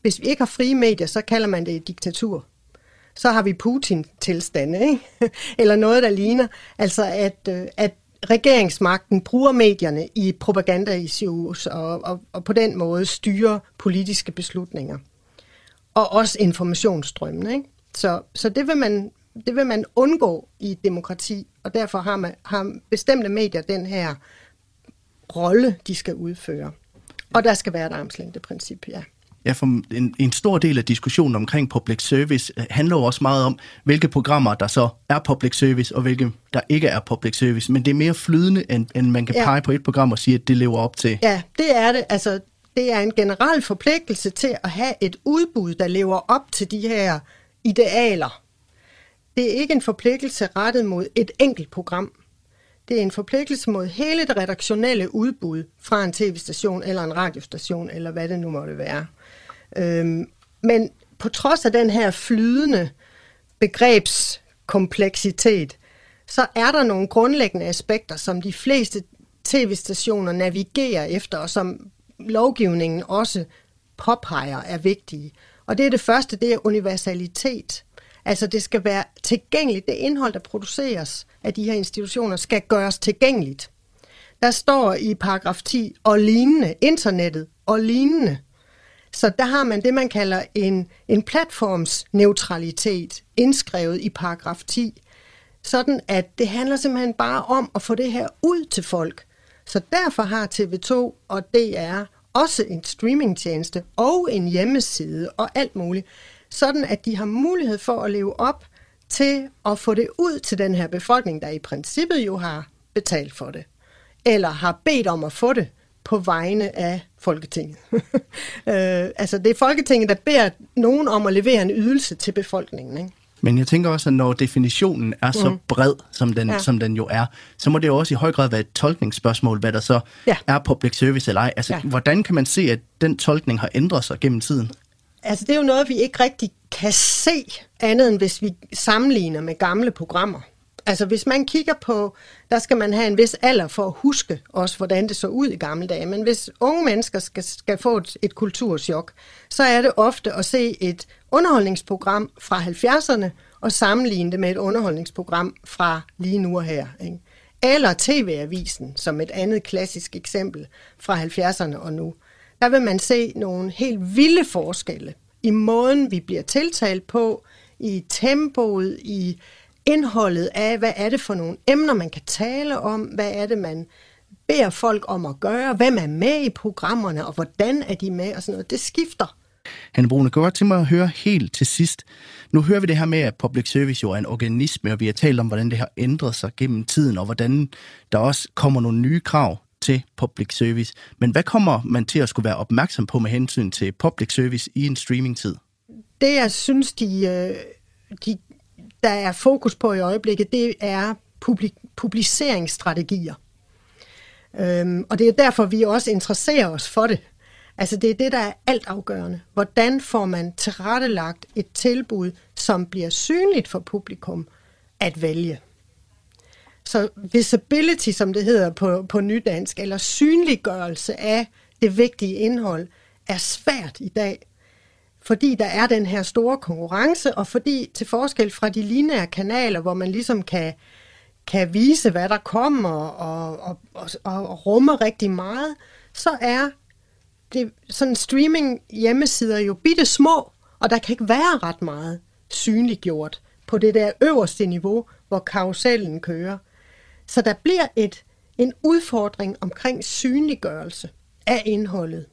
Hvis vi ikke har frie medier, så kalder man det et diktatur. Så har vi Putin-tilstande, ikke? [laughs] eller noget, der ligner. Altså, at, øh, at regeringsmagten bruger medierne i propaganda-issues og, og, og på den måde styrer politiske beslutninger. Og også informationsstrømmen. Ikke? Så, så det, vil man, det vil man undgå i et demokrati, og derfor har, man, har bestemte medier den her rolle, de skal udføre. Og der skal være et armslængdeprincip, ja. Ja, for en, en stor del af diskussionen omkring public service øh, handler jo også meget om, hvilke programmer, der så er public service, og hvilke, der ikke er public service. Men det er mere flydende, end, end man kan ja. pege på et program og sige, at det lever op til. Ja, det er det. Altså, det er en generel forpligtelse til at have et udbud, der lever op til de her idealer. Det er ikke en forpligtelse rettet mod et enkelt program. Det er en forpligtelse mod hele det redaktionelle udbud fra en tv-station eller en radiostation, eller hvad det nu måtte være. Øhm, men på trods af den her flydende begrebskompleksitet, så er der nogle grundlæggende aspekter, som de fleste tv-stationer navigerer efter, og som lovgivningen også påpeger er vigtige. Og det er det første, det er universalitet. Altså det skal være tilgængeligt. Det indhold, der produceres af de her institutioner, skal gøres tilgængeligt. Der står i paragraf 10, og lignende, internettet og lignende. Så der har man det, man kalder en, en platformsneutralitet indskrevet i paragraf 10. Sådan at det handler simpelthen bare om at få det her ud til folk. Så derfor har TV2 og DR også en streamingtjeneste og en hjemmeside og alt muligt, sådan at de har mulighed for at leve op til at få det ud til den her befolkning, der i princippet jo har betalt for det, eller har bedt om at få det på vegne af Folketinget. [laughs] øh, altså det er Folketinget, der beder nogen om at levere en ydelse til befolkningen. Ikke? Men jeg tænker også, at når definitionen er så mm. bred, som den, ja. som den jo er, så må det jo også i høj grad være et tolkningsspørgsmål, hvad der så ja. er public service eller ej. Altså, ja. hvordan kan man se, at den tolkning har ændret sig gennem tiden? Altså, det er jo noget, vi ikke rigtig kan se, andet end hvis vi sammenligner med gamle programmer. Altså, hvis man kigger på, der skal man have en vis alder for at huske også, hvordan det så ud i gamle dage. Men hvis unge mennesker skal, skal få et, et kulturschok, så er det ofte at se et underholdningsprogram fra 70'erne og sammenligne det med et underholdningsprogram fra lige nu og her. Ikke? Eller TV-avisen, som et andet klassisk eksempel fra 70'erne og nu. Der vil man se nogle helt vilde forskelle i måden, vi bliver tiltalt på, i tempoet, i indholdet af, hvad er det for nogle emner, man kan tale om, hvad er det, man beder folk om at gøre, hvem er med i programmerne, og hvordan er de med, og sådan noget. Det skifter. Hanne Brune, kan godt til mig at høre helt til sidst. Nu hører vi det her med, at public service jo er en organisme, og vi har talt om, hvordan det har ændret sig gennem tiden, og hvordan der også kommer nogle nye krav til public service. Men hvad kommer man til at skulle være opmærksom på med hensyn til public service i en streamingtid? Det, jeg synes, de, øh, de, der er fokus på i øjeblikket, det er publik- publiceringsstrategier. Øhm, og det er derfor, vi også interesserer os for det. Altså det er det, der er altafgørende. Hvordan får man tilrettelagt et tilbud, som bliver synligt for publikum at vælge? Så visibility, som det hedder på, på nydansk, eller synliggørelse af det vigtige indhold, er svært i dag, fordi der er den her store konkurrence, og fordi til forskel fra de lineære kanaler, hvor man ligesom kan, kan vise, hvad der kommer, og, og, og, og rumme rigtig meget, så er det sådan streaming hjemmesider jo bitte små, og der kan ikke være ret meget synliggjort på det der øverste niveau, hvor karusellen kører. Så der bliver et, en udfordring omkring synliggørelse af indholdet.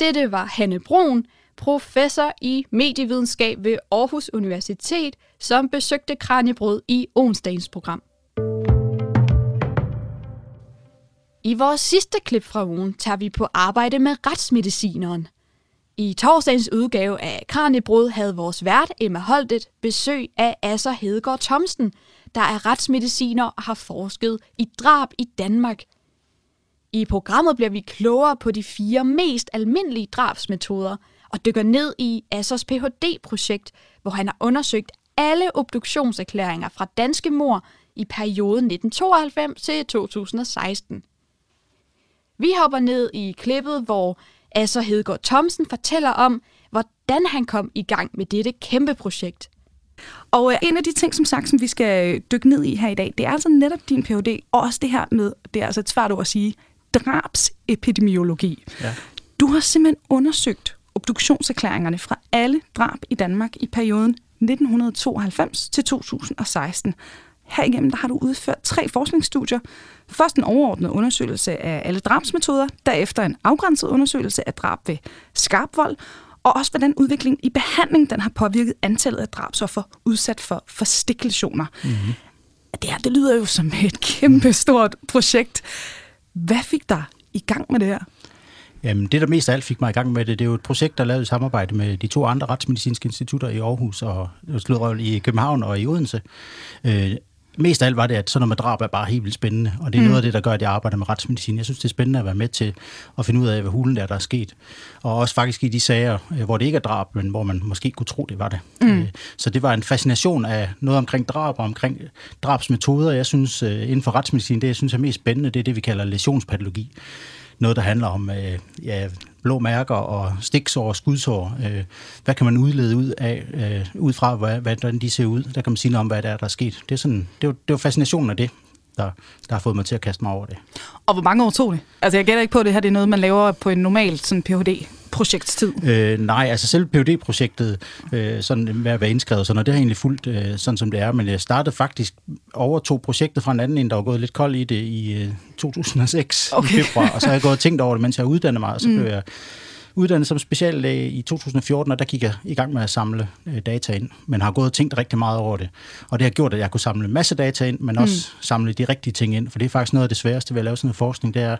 Dette var Hanne Brun, professor i medievidenskab ved Aarhus Universitet, som besøgte Kranjebrød i onsdagens program. I vores sidste klip fra ugen tager vi på arbejde med retsmedicineren – i torsdagens udgave af Kranjebrud havde vores vært Emma Holtet besøg af Asser Hedegaard Thomsen, der er retsmediciner og har forsket i drab i Danmark. I programmet bliver vi klogere på de fire mest almindelige drabsmetoder og dykker ned i Assers Ph.D.-projekt, hvor han har undersøgt alle obduktionserklæringer fra danske mor i perioden 1992 til 2016. Vi hopper ned i klippet, hvor Asser Hedegaard Thomsen fortæller om, hvordan han kom i gang med dette kæmpe projekt. Og øh, en af de ting, som sagt, som vi skal øh, dykke ned i her i dag, det er altså netop din Ph.D., og også det her med, det er altså et svært ord at sige, drabsepidemiologi. Ja. Du har simpelthen undersøgt obduktionserklæringerne fra alle drab i Danmark i perioden 1992 til 2016. Herigennem der har du udført tre forskningsstudier. Først en overordnet undersøgelse af alle drabsmetoder, derefter en afgrænset undersøgelse af drab ved skarp vold, og også hvordan udviklingen i behandling den har påvirket antallet af drabsoffer udsat for forstiklationer. Mm-hmm. Det her, det lyder jo som et kæmpe stort projekt. Hvad fik dig i gang med det her? Jamen, det, der mest af alt fik mig i gang med det, det er jo et projekt, der er lavet i samarbejde med de to andre retsmedicinske institutter i Aarhus og i København og i Odense. Mest af alt var det, at sådan noget med drab er bare helt vildt spændende, og det er mm. noget af det, der gør, at jeg arbejder med retsmedicin. Jeg synes, det er spændende at være med til at finde ud af, hvad hulen der, der er sket. Og også faktisk i de sager, øh, hvor det ikke er drab, men hvor man måske kunne tro, det var det. Mm. Øh, så det var en fascination af noget omkring drab og omkring drabsmetoder. Jeg synes, øh, inden for retsmedicin, det jeg synes er mest spændende, det er det, vi kalder lesionspatologi noget, der handler om øh, ja, blå mærker og stiksår og skudsår. Øh, hvad kan man udlede ud af, øh, ud fra, hvad, hvordan de ser ud? Der kan man sige noget om, hvad der er, der er sket. Det er, sådan, det er, det er fascinationen af det, der, der har fået mig til at kaste mig over det. Og hvor mange år tog det? Altså, jeg gætter ikke på, at det her det er noget, man laver på en normal sådan Ph.D projektstid? Øh, nej, altså selv phd projektet øh, sådan med at være indskrevet, sådan, og det har egentlig fulgt øh, sådan, som det er, men jeg startede faktisk overtog projektet fra en anden, en, der var gået lidt kold i det i øh, 2006 okay. i februar, og så har jeg gået og tænkt over det, mens jeg uddannede mig, og så mm. blev jeg uddannet som speciallæge i 2014, og der gik jeg i gang med at samle øh, data ind, men har gået og tænkt rigtig meget over det. Og det har gjort, at jeg kunne samle en masse data ind, men også mm. samle de rigtige ting ind, for det er faktisk noget af det sværeste ved at lave sådan en forskning, det er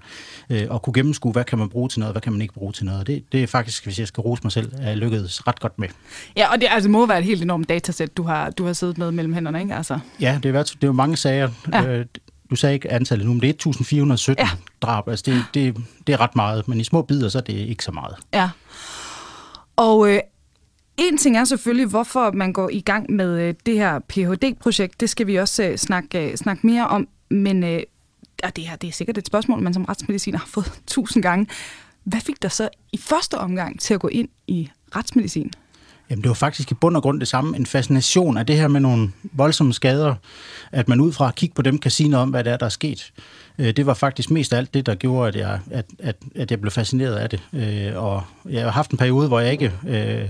øh, at kunne gennemskue, hvad kan man bruge til noget, hvad kan man ikke bruge til noget. Det, det er faktisk, hvis jeg skal rose mig selv, er lykkedes ret godt med. Ja, og det altså, må være et helt enormt datasæt, du har, du har siddet med mellem hænderne, ikke? Altså. Ja, det er, det er jo mange sager. Ja. Øh, du sagde ikke antallet nu, men det er 1417 ja. drab. Altså det, det, det er ret meget, men i små bidder, så er det ikke så meget. Ja. Og øh, en ting er selvfølgelig, hvorfor man går i gang med øh, det her Ph.D.-projekt. Det skal vi også øh, snakke, øh, snakke mere om. Men øh, det her det er sikkert et spørgsmål, man som retsmediciner har fået [laughs] tusind gange. Hvad fik dig så i første omgang til at gå ind i retsmedicin? Jamen, det var faktisk i bund og grund det samme. En fascination af det her med nogle voldsomme skader, at man ud fra at kigge på dem kan sige noget om, hvad det er, der er sket. Øh, det var faktisk mest alt det, der gjorde, at jeg, at, at, at jeg blev fascineret af det. Øh, og jeg har haft en periode, hvor jeg ikke øh,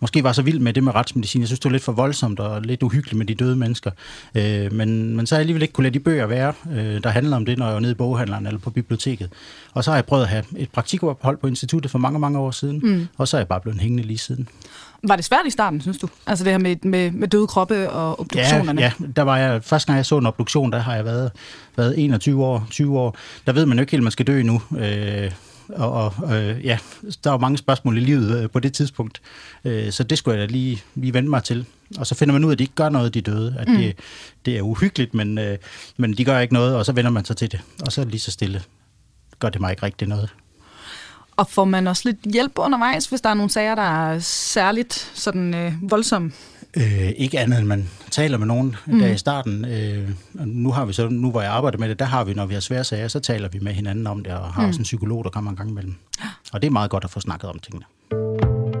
måske var så vild med det med retsmedicin. Jeg synes, det var lidt for voldsomt og lidt uhyggeligt med de døde mennesker. Øh, men, men så har jeg alligevel ikke kunne lade de bøger være, øh, der handler om det, når jeg var nede i boghandleren eller på biblioteket. Og så har jeg prøvet at have et praktikophold på instituttet for mange, mange år siden, mm. og så er jeg bare blevet hængende lige siden. Var det svært i starten, synes du? Altså det her med, med, med døde kroppe og obduktionerne? Ja, ja, der var jeg, første gang jeg så en obduktion, der har jeg været, været 21 år, 20 år. Der ved man jo ikke helt, man skal dø nu. Øh, og, og øh, ja, der var mange spørgsmål i livet øh, på det tidspunkt. Øh, så det skulle jeg da lige, lige vende mig til. Og så finder man ud af, at de ikke gør noget, de døde. At mm. det, det er uhyggeligt, men, øh, men de gør ikke noget, og så vender man sig til det. Og så lige så stille gør det mig ikke rigtig noget. Og får man også lidt hjælp undervejs, hvis der er nogle sager, der er særligt sådan øh, voldsomme? Øh, ikke andet end man taler med nogen mm. der i starten. Øh, nu har vi så, nu hvor jeg arbejder med det, der har vi, når vi har svære sager, så taler vi med hinanden om det, og har mm. også en psykolog, der kommer en gang imellem. [gasps] Og det er meget godt at få snakket om tingene.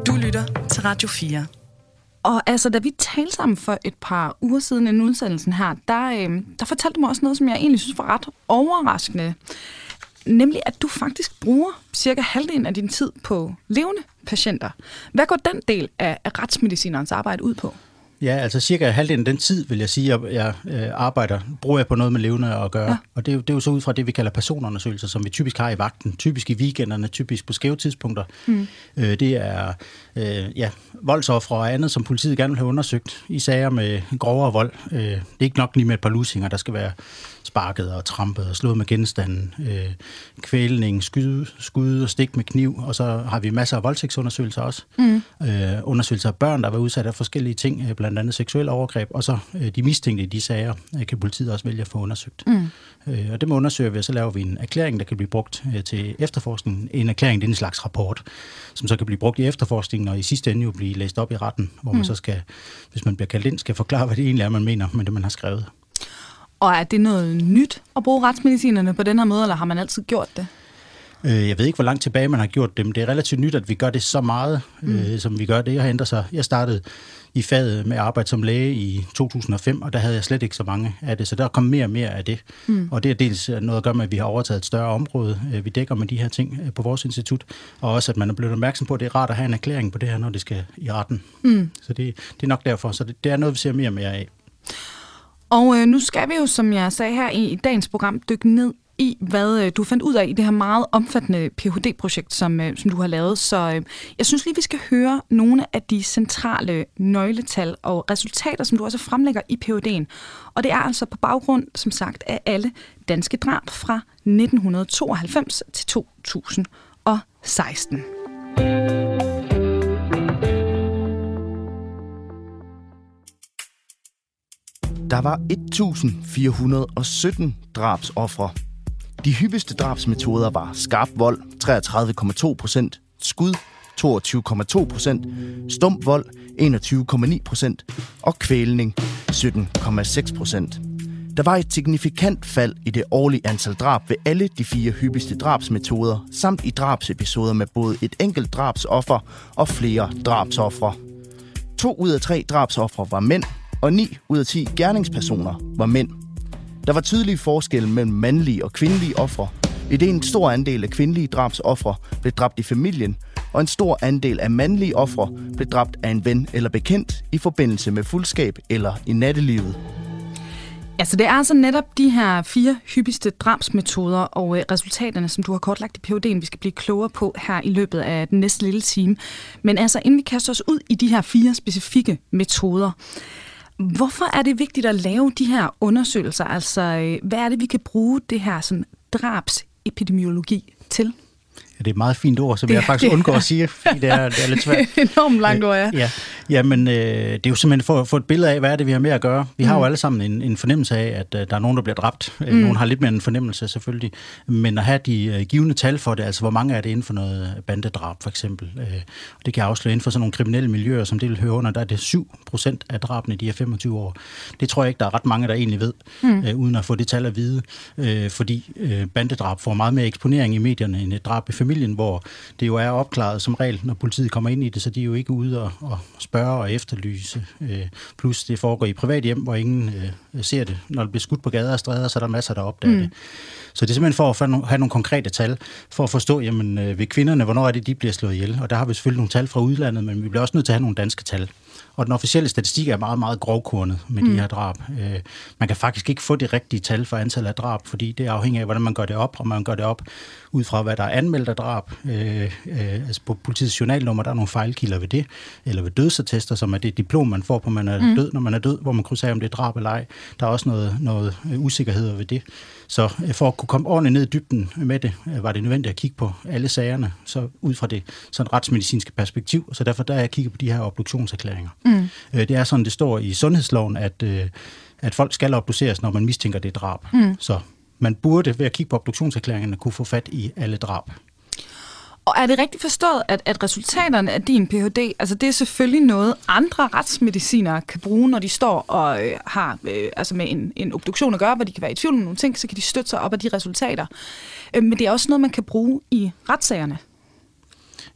Du lytter til Radio 4. Og altså, da vi talte sammen for et par uger siden i udsendelsen her, der, øh, der fortalte du mig også noget, som jeg egentlig synes var ret overraskende. Nemlig, at du faktisk bruger cirka halvdelen af din tid på levende patienter. Hvad går den del af, af retsmedicinerens arbejde ud på? Ja, altså cirka halvdelen af den tid, vil jeg sige, at jeg øh, arbejder, bruger jeg på noget med levende at gøre. Ja. Og det er, jo, det er jo så ud fra det, vi kalder personundersøgelser, som vi typisk har i vagten. Typisk i weekenderne, typisk på skæve tidspunkter. Mm. Øh, det er øh, ja, voldsoffre og andet, som politiet gerne vil have undersøgt i sager med grovere vold. Øh, det er ikke nok lige med et par lusinger, der skal være sparket og trampet og slået med genstanden, øh, kvælning, skud, skud og stik med kniv, og så har vi masser af voldtægtsundersøgelser også. Mm. Øh, undersøgelser af børn, der var udsat af forskellige ting, øh, blandt andet seksuel overgreb, og så øh, de mistænkte i de sager øh, kan politiet også vælge at få undersøgt. Mm. Øh, og det må undersøge vi, og så laver vi en erklæring, der kan blive brugt øh, til efterforskning. En erklæring, det er en slags rapport, som så kan blive brugt i efterforskningen, og i sidste ende jo blive læst op i retten, hvor mm. man så skal, hvis man bliver kaldt ind, skal forklare, hvad det egentlig er, man mener med det, man har skrevet. Og er det noget nyt at bruge retsmedicinerne på den her måde, eller har man altid gjort det? Øh, jeg ved ikke, hvor langt tilbage man har gjort det, men det er relativt nyt, at vi gør det så meget, mm. øh, som vi gør det. Jeg har ændret sig. Jeg startede i faget med arbejde som læge i 2005, og der havde jeg slet ikke så mange af det, så der kom mere og mere af det. Mm. Og det er dels noget at gøre med, at vi har overtaget et større område, øh, vi dækker med de her ting på vores institut, og også at man er blevet opmærksom på, at det er rart at have en erklæring på det her, når det skal i retten. Mm. Så det, det er nok derfor, så det, det er noget, vi ser mere og mere af. Og øh, nu skal vi jo, som jeg sagde her i dagens program, dykke ned i, hvad øh, du fandt ud af i det her meget omfattende Ph.D.-projekt, som, øh, som du har lavet. Så øh, jeg synes lige, vi skal høre nogle af de centrale nøgletal og resultater, som du også fremlægger i Ph.D.'en. Og det er altså på baggrund, som sagt, af alle danske drab fra 1992 til 2016. Der var 1417 drabsoffre. De hyppigste drabsmetoder var skarp vold 33,2 procent, skud 22,2 procent, stum vold 21,9 procent og kvælning 17,6 procent. Der var et signifikant fald i det årlige antal drab ved alle de fire hyppigste drabsmetoder, samt i drabsepisoder med både et enkelt drabsoffer og flere drabsoffre. To ud af tre drabsoffre var mænd, og 9 ud af 10 gerningspersoner var mænd. Der var tydelige forskelle mellem mandlige og kvindelige ofre, i det en stor andel af kvindelige drabsoffre blev dræbt i familien, og en stor andel af mandlige ofre blev dræbt af en ven eller bekendt i forbindelse med fuldskab eller i nattelivet. Altså det er altså netop de her fire hyppigste drabsmetoder og øh, resultaterne, som du har kortlagt i PhD'en, vi skal blive klogere på her i løbet af den næste lille time. Men altså inden vi kaster os ud i de her fire specifikke metoder, hvorfor er det vigtigt at lave de her undersøgelser? Altså øh, hvad er det, vi kan bruge det her sådan, drabsepidemiologi til? Det er et meget fint ord, som det, jeg faktisk undgår at sige, fordi det er, det er lidt svært. [laughs] Enormt langt ord, ja. ja. Men øh, det er jo simpelthen for at få et billede af, hvad er det, vi har med at gøre. Vi mm. har jo alle sammen en, en fornemmelse af, at øh, der er nogen, der bliver dræbt. Mm. Nogen har lidt mere en fornemmelse, selvfølgelig. Men at have de øh, givende tal for det, altså hvor mange er det inden for noget bandedrab, for eksempel. Øh, det kan afsløre inden for sådan nogle kriminelle miljøer, som det vil høre under, der er det 7 procent af drabene i de her 25 år. Det tror jeg ikke, der er ret mange, der egentlig ved, mm. øh, uden at få det tal at vide. Øh, fordi øh, bandedrab får meget mere eksponering i medierne end et drab i familien, hvor det jo er opklaret som regel, når politiet kommer ind i det, så de er jo ikke ude og, og spørge og efterlyse. Øh, plus det foregår i privat hjem, hvor ingen øh, ser det. Når det bliver skudt på gader og stræder, så er der masser, der opdager mm. det. Så det er simpelthen for at have nogle konkrete tal, for at forstå, jamen øh, ved kvinderne, hvornår er det, de bliver slået ihjel. Og der har vi selvfølgelig nogle tal fra udlandet, men vi bliver også nødt til at have nogle danske tal. Og den officielle statistik er meget, meget grovkornet med mm. de her drab. Øh, man kan faktisk ikke få det rigtige tal for antallet af drab, fordi det afhænger af, hvordan man gør det op, og man gør det op ud fra, hvad der er anmeldt af drab. Øh, øh, altså på politiets journalnummer, der er nogle fejlkilder ved det, eller ved dødsattester, som er det diplom, man får på, man er mm. død, når man er død, hvor man kunne sige, om det er drab eller ej. Der er også noget, noget usikkerhed ved det. Så øh, for at kunne komme ordentligt ned i dybden med det, øh, var det nødvendigt at kigge på alle sagerne, så ud fra det sådan retsmedicinske perspektiv. Så derfor der er jeg kigget på de her obduktionserklæringer. Mm. Det er sådan, det står i sundhedsloven, at, at folk skal obduceres, når man mistænker det drab. Mm. Så man burde ved at kigge på obduktionserklæringerne kunne få fat i alle drab. Og er det rigtigt forstået, at, at resultaterne af din Ph.D., altså det er selvfølgelig noget, andre retsmedicinere kan bruge, når de står og øh, har øh, altså med en, en obduktion at gøre, hvor de kan være i tvivl om nogle ting, så kan de støtte sig op af de resultater. Øh, men det er også noget, man kan bruge i retssagerne.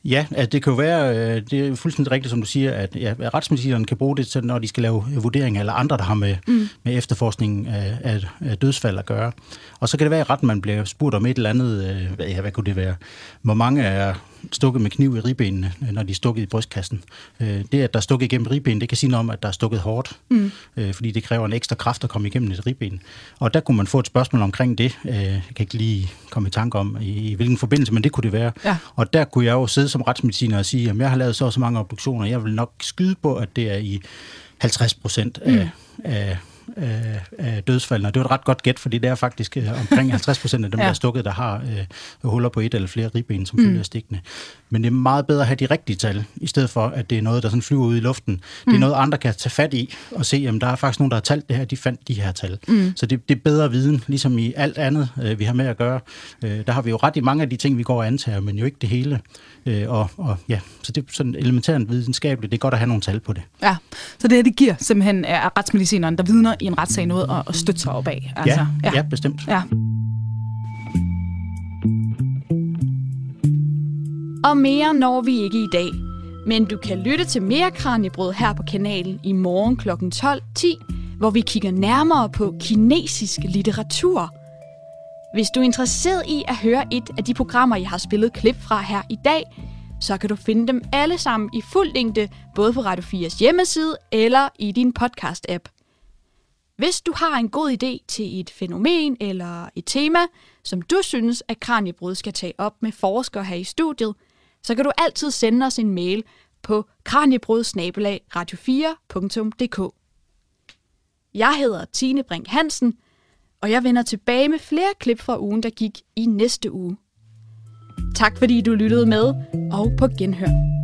Ja, altså det kan jo være, øh, det er fuldstændig rigtigt, som du siger, at ja, retsmedicinerne kan bruge det, til, når de skal lave vurderinger, eller andre, der har med, mm. med efterforskning af, af, af dødsfald at gøre. Og så kan det være, at retten man bliver spurgt om et eller andet, øh, ja, hvad kunne det være? Hvor mange er stukket med kniv i ribbenene, øh, når de er stukket i brystkassen. Øh, det, at der er stukket igennem ribben, det kan sige noget om, at der er stukket hårdt, mm. Øh, fordi det kræver en ekstra kraft at komme igennem et ribben. Og der kunne man få et spørgsmål omkring det. Jeg kan ikke lige komme i tanke om, i, hvilken forbindelse, men det kunne det være. Ja. Og der kunne jeg jo sidde som retsmediciner og sige, at jeg har lavet så og så mange obduktioner, jeg vil nok skyde på, at det er i 50 procent af, mm. af af, af dødsfaldene. Og det var et ret godt gæt, fordi det er faktisk øh, omkring [laughs] 50 procent af dem, ja. der er stukket, der har øh, huller på et eller flere ribben, som mm. følger stikkene. Men det er meget bedre at have de rigtige tal, i stedet for, at det er noget, der sådan flyver ud i luften. Mm. Det er mm. noget, andre kan tage fat i og se, at der er faktisk nogen, der har talt det her, de fandt de her tal. Mm. Så det, det er bedre viden, ligesom i alt andet, øh, vi har med at gøre. Øh, der har vi jo ret i mange af de ting, vi går og antager, men jo ikke det hele. Øh, og, og ja, så det er sådan elementært videnskabeligt. Det er godt at have nogle tal på det. Ja, så det her, det giver simpelthen er retsmedicineren, der vidner i en retssag noget at, at støtte sig op af. Altså, ja, ja. ja, bestemt. Ja. Og mere når vi ikke i dag. Men du kan lytte til mere Kranjebrød her på kanalen i morgen kl. 12.10, hvor vi kigger nærmere på kinesisk litteratur. Hvis du er interesseret i at høre et af de programmer, jeg har spillet klip fra her i dag, så kan du finde dem alle sammen i fuld længde, både på Radio 4's hjemmeside eller i din podcast-app. Hvis du har en god idé til et fænomen eller et tema, som du synes, at Kranjebrud skal tage op med forskere her i studiet, så kan du altid sende os en mail på kranjebrud radio4.dk. Jeg hedder Tine Brink Hansen, og jeg vender tilbage med flere klip fra ugen, der gik i næste uge. Tak fordi du lyttede med, og på genhør.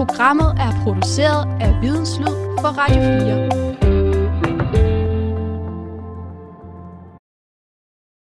Programmet er produceret af Videnslyd for Radio 4.